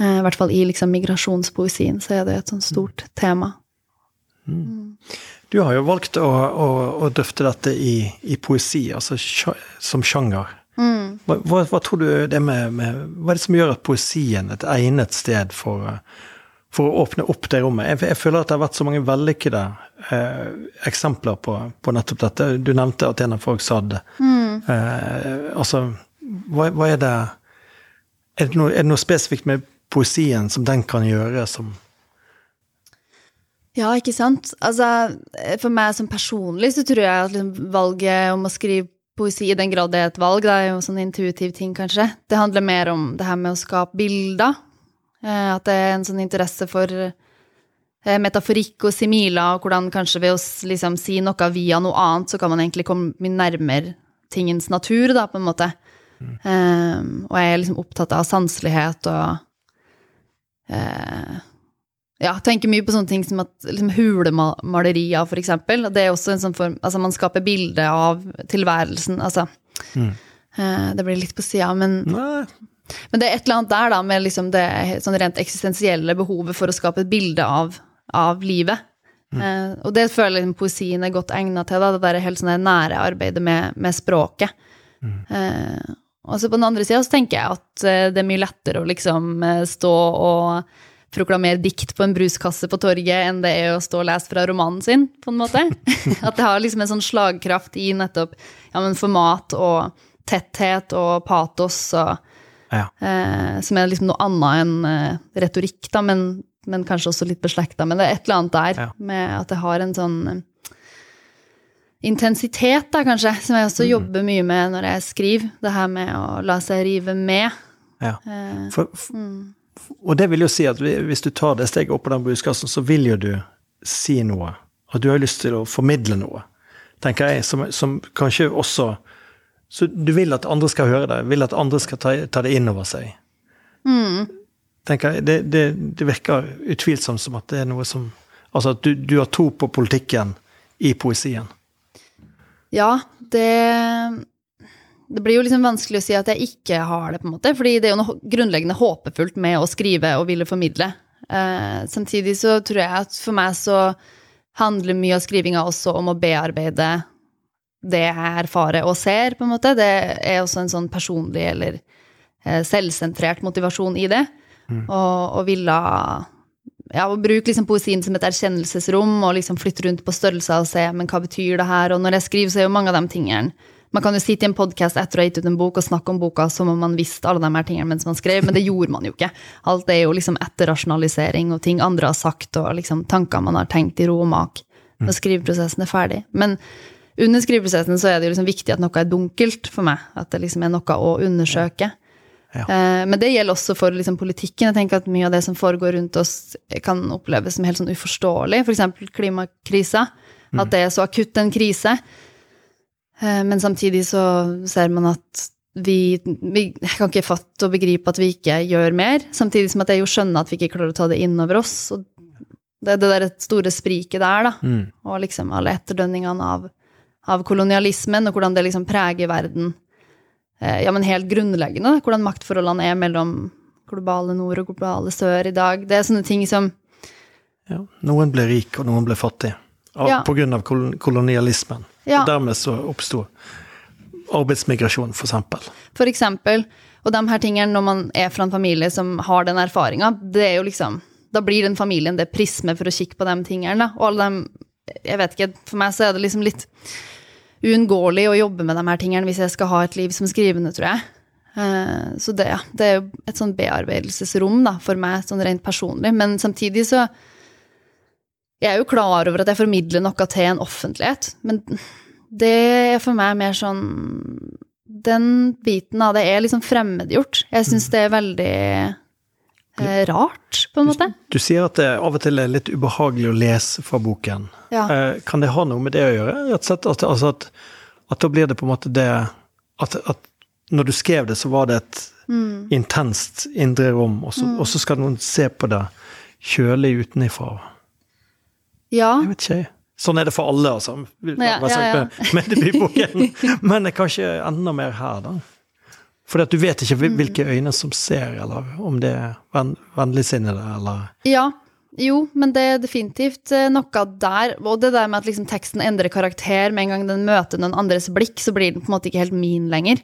i hvert fall i liksom migrasjonspoesien så er det et sånt stort tema. Du har jo valgt å, å, å drøfte dette i, i poesi, altså som sjanger. Hva, hva, hva tror du det med, med Hva er det som gjør at poesien er et egnet sted for, eh, for å åpne opp det rommet? Jeg, jeg føler at det har vært så mange vellykkede eh, eksempler på, på nettopp dette. Du nevnte at en av folk sa det. Eh, altså, hva, hva er det er det, noe, er det noe spesifikt med poesien som den kan gjøre, som Ja, ikke sant? Altså, for meg som personlig så tror jeg at liksom valget om å skrive poesi, i den grad det er et valg, det er jo sånn intuitiv ting, kanskje, det handler mer om det her med å skape bilder. Eh, At det er en sånn interesse for eh, metaforikk og similer, og hvordan kanskje ved å liksom si noe via noe annet, så kan man egentlig komme mye nærmere tingens natur, da, på en måte. Eh, og jeg er liksom opptatt av sanselighet og eh, ja, tenker mye på sånne ting som at liksom, hulemalerier, for eksempel. Det er også en sånn form Altså, man skaper bilde av tilværelsen. Altså eh, Det blir litt på sida, men, Nei, men det er et eller annet der, da, med liksom det sånn rent eksistensielle behovet for å skape et bilde av, av livet. Eh, og det føler jeg liksom, poesien er godt egna til, da, det der helt sånn nære arbeidet med, med språket. Eh, og så på den andre sida så tenker jeg at eh, det er mye lettere å liksom eh, stå og proklamere dikt på en bruskasse på torget enn det er å stå og lese fra romanen sin, på en måte. At det har liksom en sånn slagkraft i nettopp ja, men format og tetthet og patos og ja. eh, Som er liksom noe annet enn eh, retorikk, da, men, men kanskje også litt beslekta. Men det er et eller annet der Ja. med at det har en sånn intensitet, da, kanskje, som jeg Mm. også jobber mye med når jeg skriver. Det her med å la seg rive med. ja. Eh, For, for, og det vil jo si at hvis du tar det steget opp på den buskassen, så vil jo du si noe. Og du har lyst til å formidle noe, tenker jeg, som, som kanskje også Så du vil at andre skal høre det, vil at andre skal ta, ta det inn over seg. Tenker jeg, det, det, det virker utvilsomt som at det er noe som Altså at du, du har tro på politikken i poesien. Ja, det Det blir jo liksom vanskelig å si at jeg ikke har det, på en måte, fordi det er jo noe grunnleggende håpefullt med å skrive og ville formidle. Eh, samtidig så tror jeg at for meg så handler mye av skrivinga også om å bearbeide det jeg erfarer og ser, på en måte. Det er også en sånn personlig eller eh, selvsentrert motivasjon i det. Og, og ville ja, å bruke liksom poesien som et erkjennelsesrom og liksom flytte rundt på størrelser og se men hva betyr det her. Og når jeg skriver, så er jo mange av de tingene Man kan jo sitte i en podkast etter å ha gitt ut en bok og snakke om boka som om man visste alle de her tingene mens man skrev, men det gjorde man jo ikke. Alt er jo liksom etterrasjonalisering og ting andre har sagt, og liksom tanker man har tenkt i ro og mak når skriveprosessen er ferdig. Men under skriveprosessen så er det jo liksom viktig at noe er dunkelt for meg. At det liksom er noe å undersøke. Ja. Eh, Men det gjelder også for liksom politikken. Jeg tenker at Mye av det som foregår rundt oss, kan oppleves som helt sånn uforståelig. F.eks. klimakrisa. At det er så akutt en krise. Eh, Men samtidig så ser man at vi, vi kan ikke fatte og begripe at vi ikke gjør mer. Samtidig som at jeg jo skjønner at vi ikke klarer å ta det inn over oss. Og det det der store spriket der, da. Mm. Og liksom alle etterdønningene av, av kolonialismen, og hvordan det liksom preger verden. Eh, ja, men helt grunnleggende, hvordan maktforholdene er mellom globale nord og globale sør i dag. Det er sånne ting som Ja. Noen ble rik, og noen ble fattig. Av, Ja. På grunn av kolonialismen. Ja. Og dermed så oppsto arbeidsmigrasjon, for eksempel. For eksempel, og de her tingene når man er fra en familie som har den erfaringa, det er jo liksom Da blir den familien det prisme for å kikke på de tingene, da. Og alle de Jeg vet ikke, for meg så er det liksom litt uunngåelig å jobbe med de her tingene hvis jeg skal ha et liv som skrivende, tror jeg. Eh, Så det, ja, det er jo et sånn bearbeidelsesrom da, for meg, sånn rent personlig. Men samtidig så Jeg er jo klar over at jeg formidler noe til en offentlighet, men det er for meg mer sånn Den biten av det er liksom fremmedgjort. Jeg syns det er veldig eh, rart, på en måte. Du sier at det av og til er litt ubehagelig å lese fra boken. Ja. Eh, kan det ha noe med det å gjøre? Rett og slett at, altså at, at da blir det på en måte det at, at når du skrev det, så var det et Mm. intenst indre rom, og så, og så skal noen se på det kjølig utenifra. Ja. Jeg vet ikke, jeg. Sånn er det for alle, altså. Ja, ja, ja, Men det blir boken. Men det er kanskje enda mer her, da. Fordi at du vet ikke Mm. hvilke øyne som ser, eller om det er ven, vennligsinnede, eller Ja, jo, men det er definitivt eh, noe der. Og det der med at liksom teksten endrer karakter med en gang den møter noen andres blikk, så blir den på en måte ikke helt min lenger.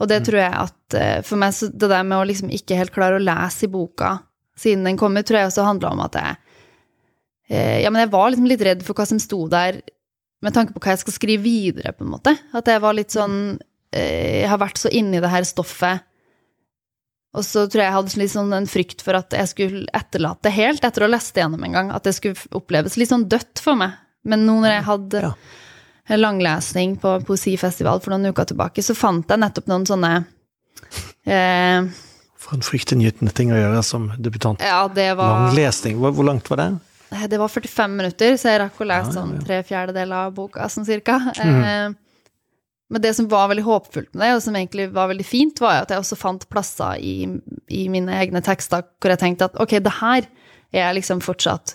Og det tror jeg at eh, for meg, så det der med å liksom ikke helt klare å lese i boka siden den kommer, tror jeg også handla om at jeg eh, Ja, men jeg var liksom litt redd for hva som sto der, med tanke på hva jeg skal skrive videre, på en måte. At jeg var litt sånn eh, Jeg har vært så inni det her stoffet og så tror jeg jeg hadde litt sånn en frykt for at jeg skulle etterlate det helt etter å ha lest det gjennom en gang. At det skulle oppleves litt sånn dødt for meg. Men nå når jeg hadde Ja. en langlesning på poesifestival for noen uker tilbake, så fant jeg nettopp noen sånne eh, for en fryktinngytende ting å gjøre som debutant. Ja, det var Langlesning, hvor, hvor langt var det? Det var 45 minutter, så jeg rakk å lese Ja, ja, sånn tre fjerdedeler av boka, sånn cirka. Eh, men det som var veldig håpefullt med det, og som egentlig var veldig fint, var at jeg også fant plasser i, i mine egne tekster hvor jeg tenkte at ok, det her er jeg liksom fortsatt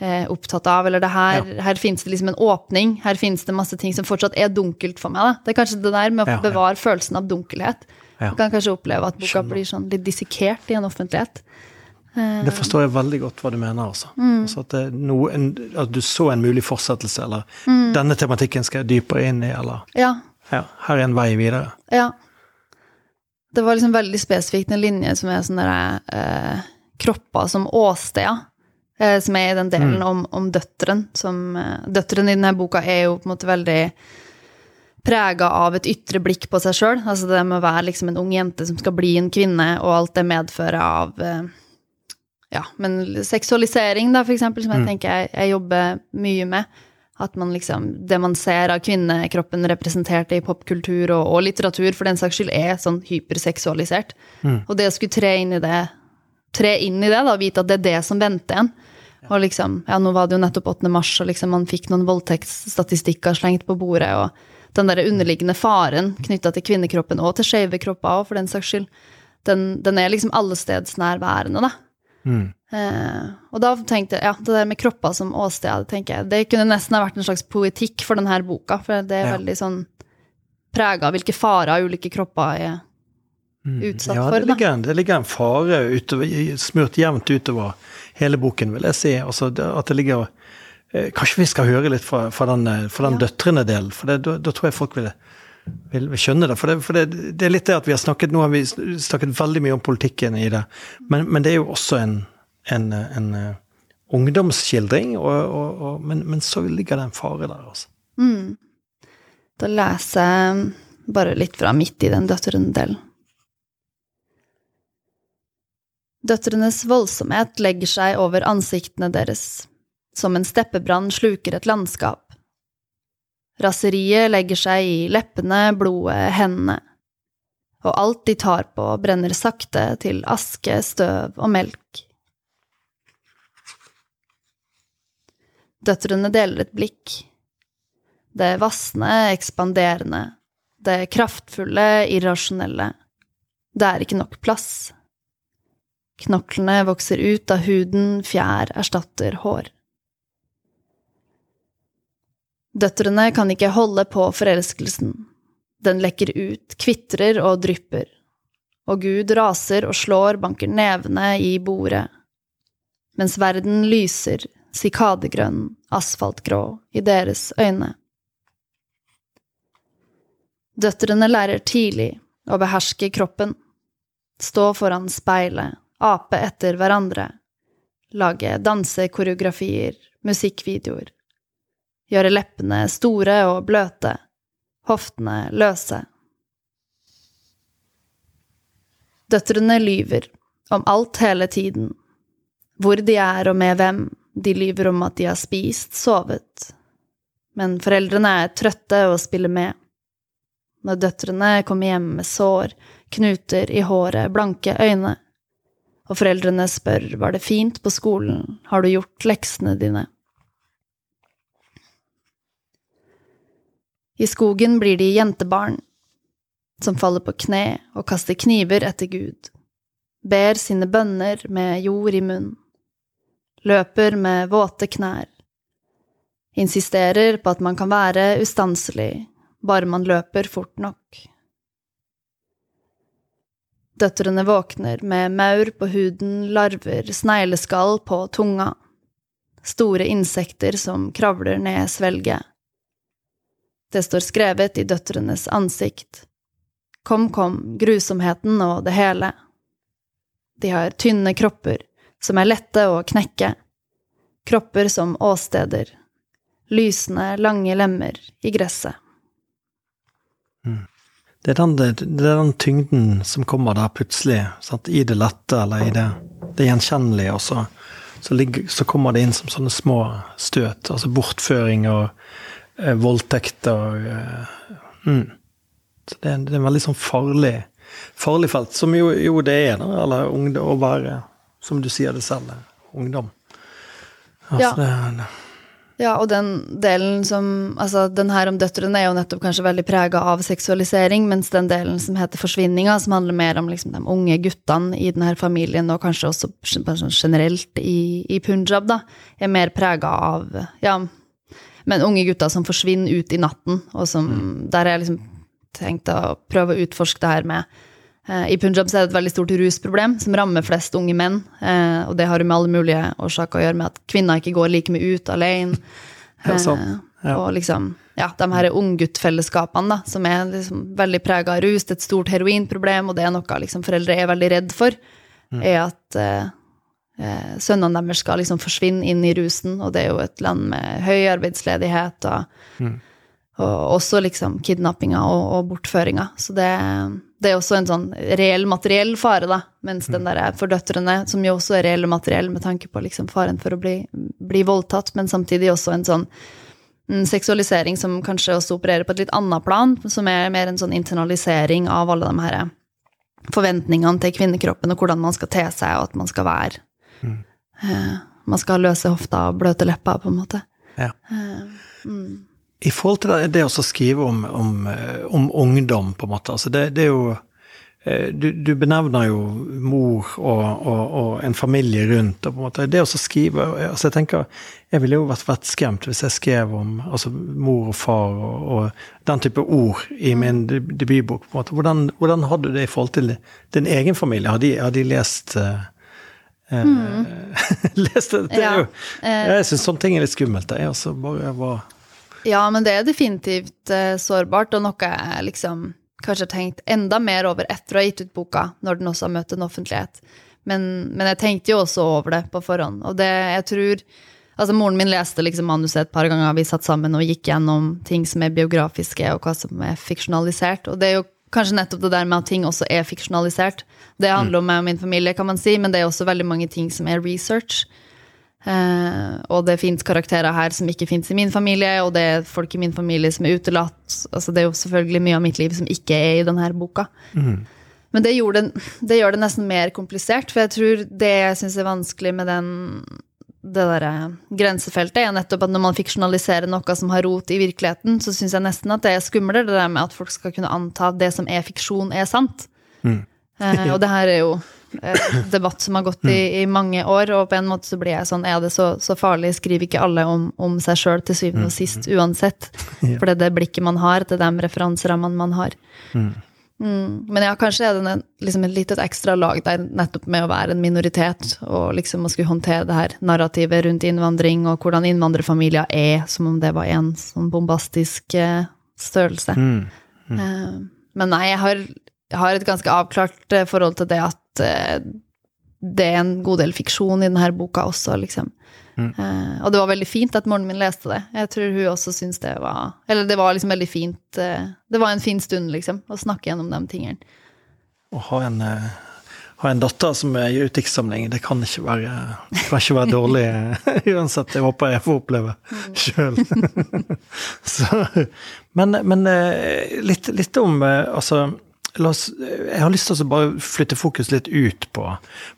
eh, opptatt av, eller det her, her finnes det liksom en åpning, her finnes det masse ting som fortsatt er dunkelt for meg. Da. Det er kanskje det der med å Ja, ja. bevare følelsen av dunkelhet. Ja. Du kan kanskje oppleve at boka Skjønner. blir sånn litt dissekert i en offentlighet. Det forstår jeg veldig godt hva du mener. Altså. Mm. Altså at, det noe, en, at du så en mulig fortsettelse, eller Mm. denne tematikken skal jeg dypere inn i, eller Ja, ja, her er en vei videre. Ja. Det var liksom veldig spesifikt en linje som er sånn derre eh, Kropper som åsteder, eh, som er i den delen om, om døtteren. Som eh, Døtteren i denne boka er jo på en måte veldig prega av et ytre blikk på seg sjøl. Altså det med å være liksom en ung jente som skal bli en kvinne, og alt det medfører av eh, ja, men seksualisering, da, for eksempel, som jeg tenker jeg, jeg jobber mye med. At man liksom, det man ser av kvinnekroppen representert i popkultur og, og litteratur, for den saks skyld, er sånn hyperseksualisert. Og det å skulle tre inn i det, tre inn i det, da, vite at det er det som venter en. Og liksom, ja, nå var det jo nettopp 8. mars, og liksom man fikk noen voldtektsstatistikker slengt på bordet, og den der underliggende faren knytta til kvinnekroppen, og til skeive kropper òg, for den saks skyld, den, den er liksom allestedsnærværende, da. Mm. Eh, og da tenkte jeg, ja, det der med kropper som åsted, tenker jeg, det kunne nesten ha vært en slags poetikk for denne boka, for det er Ja. veldig sånn prega av hvilke farer ulike kropper er utsatt Mm. Ja, for. det ligger, en- det ligger en fare utover, smurt jevnt utover hele boken, vil jeg si. Altså, at det ligger eh, Kanskje vi skal høre litt fra, fra den, eh, fra den Ja. døtrene-delen, for det, da, da tror jeg folk vil, vil, skjønne det. For, det. for det, det er litt det at vi har snakket Nå har vi snakket veldig mye om politikken i det, men, men det er jo også en, en, en, eh, ungdomsskildring, og, og, og, men, men så ligger det en fare der, altså. Mm. Da leser jeg bare litt fra midt i den døtrene-delen. Døtrenes voldsomhet legger seg over ansiktene deres, som en steppebrann sluker et landskap. Raseriet legger seg i leppene, blodet, hendene, og alt de tar på, brenner sakte til aske, støv og melk. Døtrene deler et blikk. Det vassende, ekspanderende, det kraftfulle, irrasjonelle. Det er ikke nok plass. Knoklene vokser ut av huden, fjær erstatter hår. Døtrene kan ikke holde på forelskelsen. Den lekker ut, kvitrer og drypper. Og Gud raser og slår, banker nevene i bordet. Mens verden lyser, sikadegrønn, asfaltgrå, i deres øyne. Døtrene lærer tidlig å beherske kroppen, stå foran speilet, ape etter hverandre, lage dansekoreografier, musikkvideoer, gjøre leppene store og bløte, hoftene løse. Døtrene lyver om alt hele tiden, hvor de er og med hvem, De lyver om at de har spist, sovet. Men foreldrene er trøtte og spiller med. Når døtrene kommer hjem med sår, knuter i håret, blanke øyne, og foreldrene spør var det fint på skolen, har du gjort leksene dine? I skogen blir de jentebarn, som faller på kne og kaster kniver etter Gud, ber sine bønner med jord i munn, løper med våte knær, insisterer på at man kan være ustanselig bare man løper fort nok. Døtrene våkner med maur på huden, larver, snegleskall på tunga, store insekter som kravler ned svelget. Det står skrevet i døtrenes ansikt. Kom, kom, grusomheten og det hele. De har tynne kropper som er lette å knekke, kropper som åsteder, lysende, lange lemmer i gresset. Det er, den, det er den tyngden som kommer der plutselig, sant? i det lette eller i det, det gjenkjennelige, og så, ligger, så, kommer det inn som sånne små støt. Altså bortføring og voldtekt og eh, mm. Så det, det, er en veldig sånn farlig, farlig felt, som jo, jo det er, da, eller ungdom, å være, som du sier det selv, ungdom. Altså, ja. Det, ja, og den delen som Altså, den her om døtrene er jo nettopp kanskje veldig prega av seksualisering, mens den delen som heter forsvinninga, som handler mer om liksom de unge guttene i denne familien, og kanskje også sånn generelt i, i, Punjab, da, er mer prega av Ja, men unge gutter som forsvinner ut i natten, og som mm. Der har jeg liksom tenkt å prøve å utforske det her med Eh, I Punjab så er det et veldig stort rusproblem som rammer flest unge menn. Eh, og det har jo med alle mulige årsaker å gjøre med at kvinner ikke går like mye ut alene. Ja, sånn. ja. Og liksom, ja, de her ungguttfellesskapene, som er liksom veldig prega av rus. Det er et stort heroinproblem, og det er noe liksom foreldre er veldig redd for. Mm. Er at eh, sønnene deres skal liksom forsvinne inn i rusen, og det er jo et land med høy arbeidsledighet. og mm og også liksom kidnappinga og, og bortføringa. Så det, det, er også en sånn reell materiell fare, da. Mens den der for døtrene, som jo også er reell og materiell med tanke på liksom faren for å bli, bli voldtatt, men samtidig også en sånn en seksualisering som kanskje også opererer på et litt annet plan, som er mer en sånn internalisering av alle de her forventningene til kvinnekroppen og hvordan man skal te seg, og at man skal være. Mm. Eh, man skal ha løse hofta og bløte lepper, på en måte. Ja. Eh, mm. I forhold til det, det å skrive om, om, eh, om, ungdom, på en måte. Altså det, det er jo du, du, benevner jo mor og, og, og, en familie rundt. og på en måte Det å skrive altså Jeg tenker, jeg ville jo vært, vettskremt hvis jeg skrev om altså mor og far og, og, den type ord i mm. min debutbok. på en måte. Hvordan, hvordan hadde du det i forhold til din egen familie? Har de, har de lest uh, mm. leste det? det ja. jo, jeg syns sånne ting er litt skummelt. Jeg også bare var ja, men det er definitivt uh, sårbart, og noe jeg liksom kanskje har tenkt enda mer over etter å ha gitt ut boka, når den også har møtt en offentlighet. Men, men, jeg tenkte jo også over det på forhånd, og det jeg tror Altså, moren min leste liksom manuset et par ganger, vi satt sammen og gikk gjennom ting som er biografiske, og hva som er fiksjonalisert, og det er jo kanskje nettopp det der med at ting også er fiksjonalisert. Det handler om meg og min familie, kan man si, men det er også veldig mange ting som er research. Uh, og det fins karakterer her som ikke fins i min familie, og det er folk i min familie som er utelatt. Altså, det er jo selvfølgelig mye av mitt liv som ikke er i denne boka. Mm. Men det, det, det, gjør det nesten mer komplisert, for jeg tror det jeg syns er vanskelig med den, det der grensefeltet, er nettopp at når man fiksjonaliserer noe som har rot i virkeligheten, så syns jeg nesten at det er skumlere, det der med at folk skal kunne anta at det som er fiksjon, er sant. Mm. eh, og det her er jo Eh, debatt som har gått i, i, mange år, og på en måte så blir jeg sånn Er det så, så farlig? Skriver ikke alle om, om seg sjøl til syvende og mm. sist uansett? For det er det blikket man har, det er de referanserammene man har. Mm. Mm. Men ja, kanskje er det liksom et lite ekstra lag der nettopp med å være en minoritet, og liksom å skulle håndtere det her narrativet rundt innvandring, og hvordan innvandrerfamilier er, som om det var en sånn bombastisk uh, størrelse. Mm. Uh, men nei, jeg har, jeg har, et ganske avklart uh, forhold til det at det er en god del fiksjon i denne boka også, liksom. Mm. Uh, og det var veldig fint at moren min leste det. Jeg tror hun også syntes det var Eller det var liksom veldig fint uh, Det var en fin stund, liksom, å snakke gjennom de tingene. Å ha en, ha en datter som gir ut diktsamling, det kan ikke være, kan ikke være dårlig uansett. Jeg håper jeg får oppleve sjøl. men, men eh, litt, litt, om eh, Altså, oss, jeg har lyst til å bare flytte fokus litt ut på,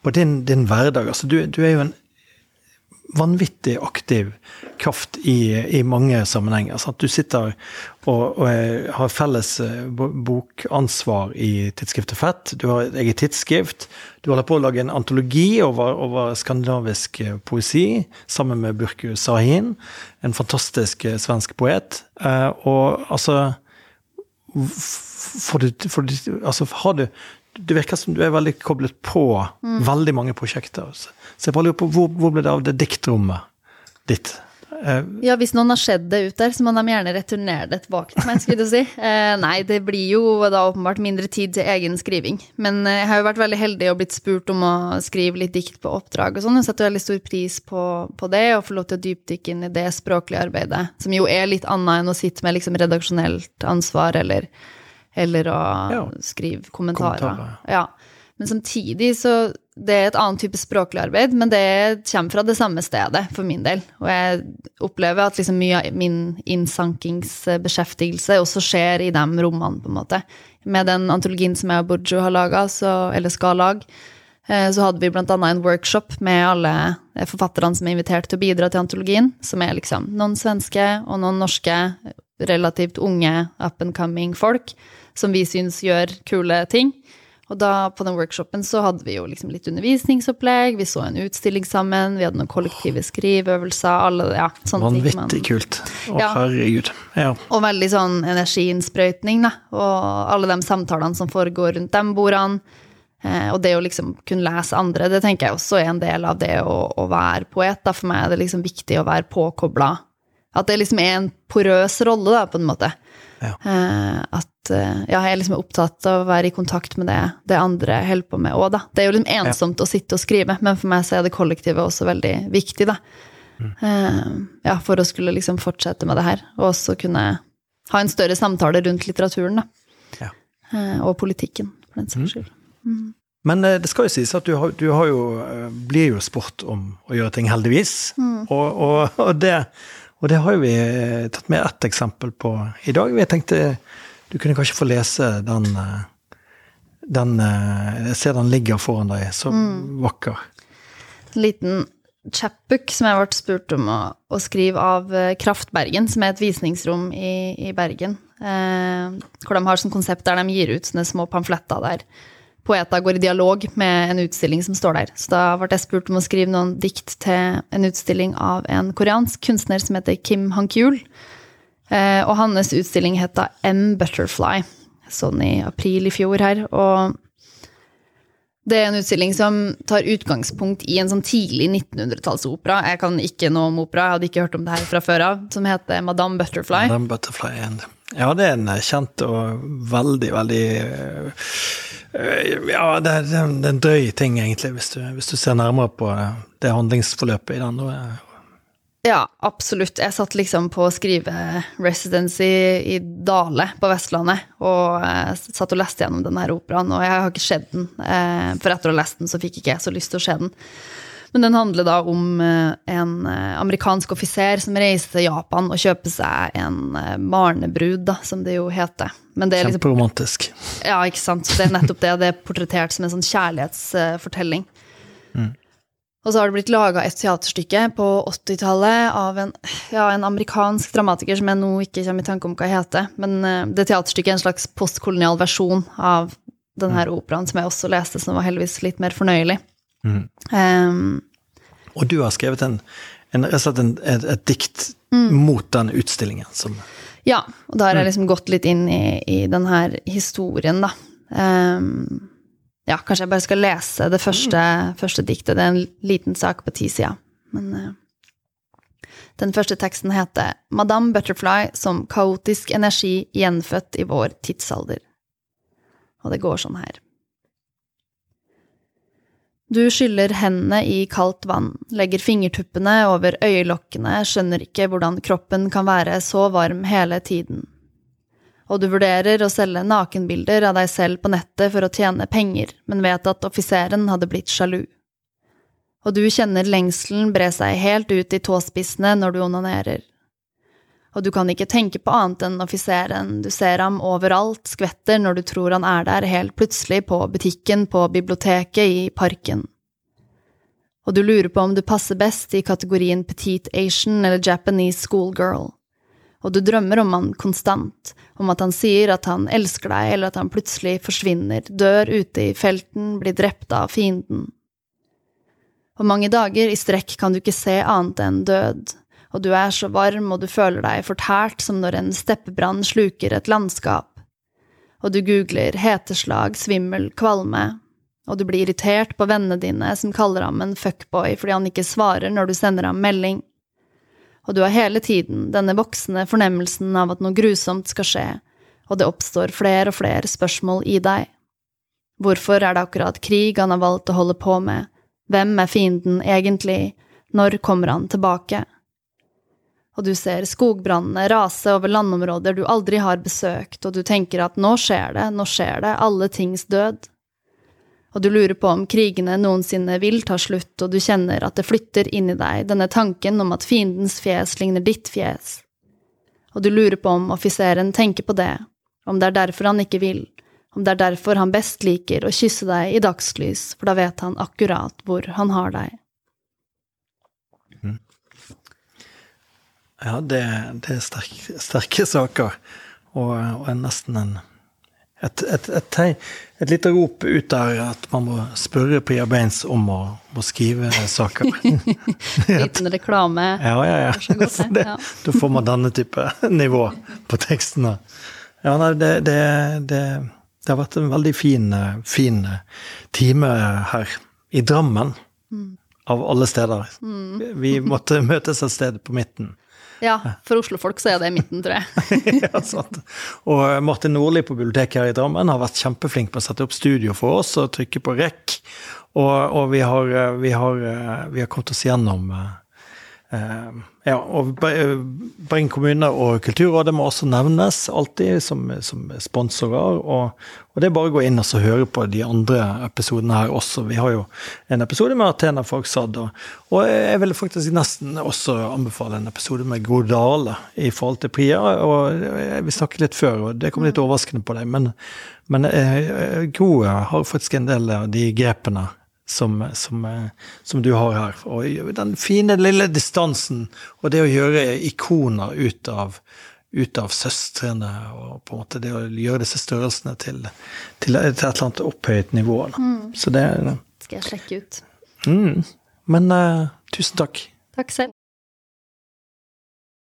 på din, din, hverdag. Altså, du, du er jo en vanvittig aktiv kraft i, i mange sammenhenger. Sant? Du sitter og, og, har felles eh, bokansvar i tidsskriftet Fett. Du har et eget tidsskrift. Du holder på å lage en antologi over, over skandinavisk eh, poesi sammen med Burku Sahin, en fantastisk eh, svensk poet. Og altså får du, får du, altså, har du, det virker som du er veldig koblet på mm. veldig mange prosjekter. Så jeg bare lurer på, hvor, hvor ble det av det diktrommet ditt? Eh, ja, hvis noen har sett det ut der, så må de gjerne returnere det tilbake til meg, skulle du si. Eh, nei, det blir jo da åpenbart mindre tid til egen skriving. Men eh, jeg har jo vært veldig heldig og blitt spurt om å skrive litt dikt på oppdrag og sånn. Jeg setter veldig stor pris på, på det, og får lov til å dypdykke inn i det språklige arbeidet, som jo er litt annet enn å sitte med liksom redaksjonelt ansvar eller eller å ja. skrive kommentarer. kommentarer. Ja. Men samtidig så Det er et annet type språklig arbeid, men det kommer fra det samme stedet for min del. Og jeg opplever at liksom mye av min innsankingsbeskjeftigelse også skjer i de rommene, på en måte. Med den antologien som jeg og Burjo har laga, eller skal lage, eh, så hadde vi annet en workshop med alle forfatterne som er invitert til å bidra til antologien, som er liksom noen svenske og noen norske, relativt unge up and coming folk som vi syns gjør kule ting. Og da på den workshopen så hadde vi jo liksom litt undervisningsopplegg, vi så en utstilling sammen, vi hadde noen kollektive skriveøvelser, alle ja, sånne Vanvittig ting. Vanvittig kult. Å, ja. herregud. Ja. Og veldig sånn energiinnsprøytning, da. Og alle de samtalene som foregår rundt de bordene. Eh, og det å liksom kunne lese andre, det tenker jeg også er en del av det å, å være poet. Da. For meg er det liksom viktig å være påkobla. At det liksom er en porøs rolle, da, på en måte. Ja. Eh, at eh, ja, jeg liksom er opptatt av å være i kontakt med det, det andre holder på med òg, da. Det er jo liksom ensomt ja. å sitte og skrive, men for meg så er det kollektivet også veldig viktig, da. Mm. Uh, ja, for å skulle liksom fortsette med det her, og også kunne ha en større samtale rundt litteraturen, da. Ja. Og politikken, for den saks mm. skyld. Mm. Men det skal jo sies at du, har, du har jo, blir jo spurt om å gjøre ting, heldigvis. Mm. Og, og, og det og det har jo vi eh, tatt med ett eksempel på i dag. Jeg tenkte du kunne kanskje få lese den, eh, den eh, Jeg ser den ligger foran deg, så mm. vakker. En liten chapbook som jeg ble spurt om å, å, skrive av Kraftbergen, som er et visningsrom i, i Bergen. Eh, hvor de har sånn konsept der de gir ut sånne små pamfletter der poeter går i dialog med en utstilling som står der. Så da ble jeg spurt om å skrive noen dikt til en utstilling av en koreansk kunstner som heter Kim Hankyul. Eh, og hans utstilling heter M Butterfly, sånn i april i fjor her. Og det er en utstilling som tar utgangspunkt i en sånn tidlig 1900-tallsopera. Jeg kan ikke noe om opera, jeg hadde ikke hørt om det her fra før av, som heter Madame Butterfly. Madame Butterfly, Ja, det er en kjent og veldig, veldig Eh, ja, det er, en drøy ting, egentlig, hvis du, hvis du, ser nærmere på det handlingsforløpet i den. Ja, absolutt. Jeg satt liksom på skriveresidency i Dale på Vestlandet, og satt og leste gjennom denne operaen, og jeg har ikke sett den. Eh, for etter å ha lest den, så fikk ikke jeg så lyst til å se den. Men den handler da om eh, en eh, amerikansk offiser som reiser til Japan og kjøper seg en eh, barnebrud, da, som det jo heter. Men det er liksom, Kjemperomantisk. Ja, ikke sant. Det er nettopp det. Det er portrettert som en sånn kjærlighetsfortelling. Mm. Og så har det blitt laga et teaterstykke på 80-tallet av en, ja, en, amerikansk dramatiker som jeg nå ikke kommer i tanke om hva heter. Men det teaterstykket er en slags postkolonial versjon av denne her operaen, som jeg også leste, som var heldigvis litt mer fornøyelig. Mm. Um, og du har skrevet en, en, en, et, et, dikt mm. mot den utstillingen som Ja, og da har jeg mm. liksom gått litt inn i, i den her historien, da. Um, ja, kanskje jeg bare skal lese det første, mm. første, diktet. Det er en liten sak på ti sider. Men uh, den første teksten heter Madame Butterfly som kaotisk energi gjenfødt i vår tidsalder. Og det går sånn her. Du skyller hendene i kaldt vann, legger fingertuppene over øyelokkene, skjønner ikke hvordan kroppen kan være så varm hele tiden. og du vurderer å selge nakenbilder av deg selv på nettet for å tjene penger, men vet at offiseren hadde blitt sjalu. Og du kjenner lengselen bre seg helt ut i tåspissene når du onanerer. Og du kan ikke tenke på annet enn offiseren, du ser ham overalt, skvetter når du tror han er der helt plutselig på butikken, på biblioteket, i parken. Og du lurer på om du passer best i kategorien petite Asian eller Japanese schoolgirl og du drømmer om han konstant, om at han sier at han elsker deg, eller at han plutselig forsvinner, dør ute i felten, blir drept av fienden. Og mange dager i strekk kan du ikke se annet enn død, og du er så varm og du føler deg fortært som når en steppebrann sluker et landskap. Og du googler heteslag, svimmel, kvalme, og du blir irritert på vennene dine som kaller ham en fuckboy fordi han ikke svarer når du sender ham melding og du har hele tiden denne voksende fornemmelsen av at noe grusomt skal skje, og det oppstår flere og flere spørsmål i deg. Hvorfor er det akkurat krig han har valgt å holde på med, hvem er fienden egentlig, når kommer han tilbake? Og du ser skogbrannene rase over landområder du aldri har besøkt, og du tenker at nå skjer det, nå skjer det, alle tings død og du lurer på om krigene noensinne vil ta slutt, og du kjenner at det flytter inn i deg, denne tanken om at fiendens fjes ligner ditt fjes. Og du lurer på om offiseren tenker på det, om det er derfor han ikke vil, om det er derfor han best liker å kysse deg i dagslys, for da vet han akkurat hvor han har deg. Ja, det, det er sterke, sterke saker, og, og nesten en et, et, et, et, lite rop ut der at man må spørre Pia Baines om å, å skrive saker. Liten reklame. Ja, ja, ja. Det, da får man denne type nivå på tekstene. Ja, nei, det, det, det, det har vært en veldig fin, fin time her i Drammen. Mm. Av alle steder. Mm. Vi måtte møtes et sted på midten. Ja, for Oslo-folk så er det i midten, tror jeg. ja, sant. Og Martin Nordli på biblioteket her i Drammen har vært kjempeflink på å sette opp studio for oss og trykke på rekk. Og, og vi, har, vi, har, vi, har, kommet oss gjennom Eh, ja, og Bergen kommune og Kulturrådet må også nevnes alltid som, som sponsorer. Og, og, det er bare å gå inn og høre på de andre episodene her også. Vi har jo en episode med Athena Fagsad, og, og jeg vil faktisk nesten også anbefale en episode med Gro Dale i forhold til Priya. og Vi snakket litt før, og det kom litt overraskende på deg, men, men eh, Gro har faktisk en del av de grepene som, som, som, du har her. Og den fine, lille distansen, og det å gjøre ikoner ut av, ut av søstrene, og på en måte det å gjøre disse størrelsene til, til et eller annet opphøyet nivå. Mm. Så det Skal jeg sjekke ut. Mm. Men uh, tusen takk. Takk selv.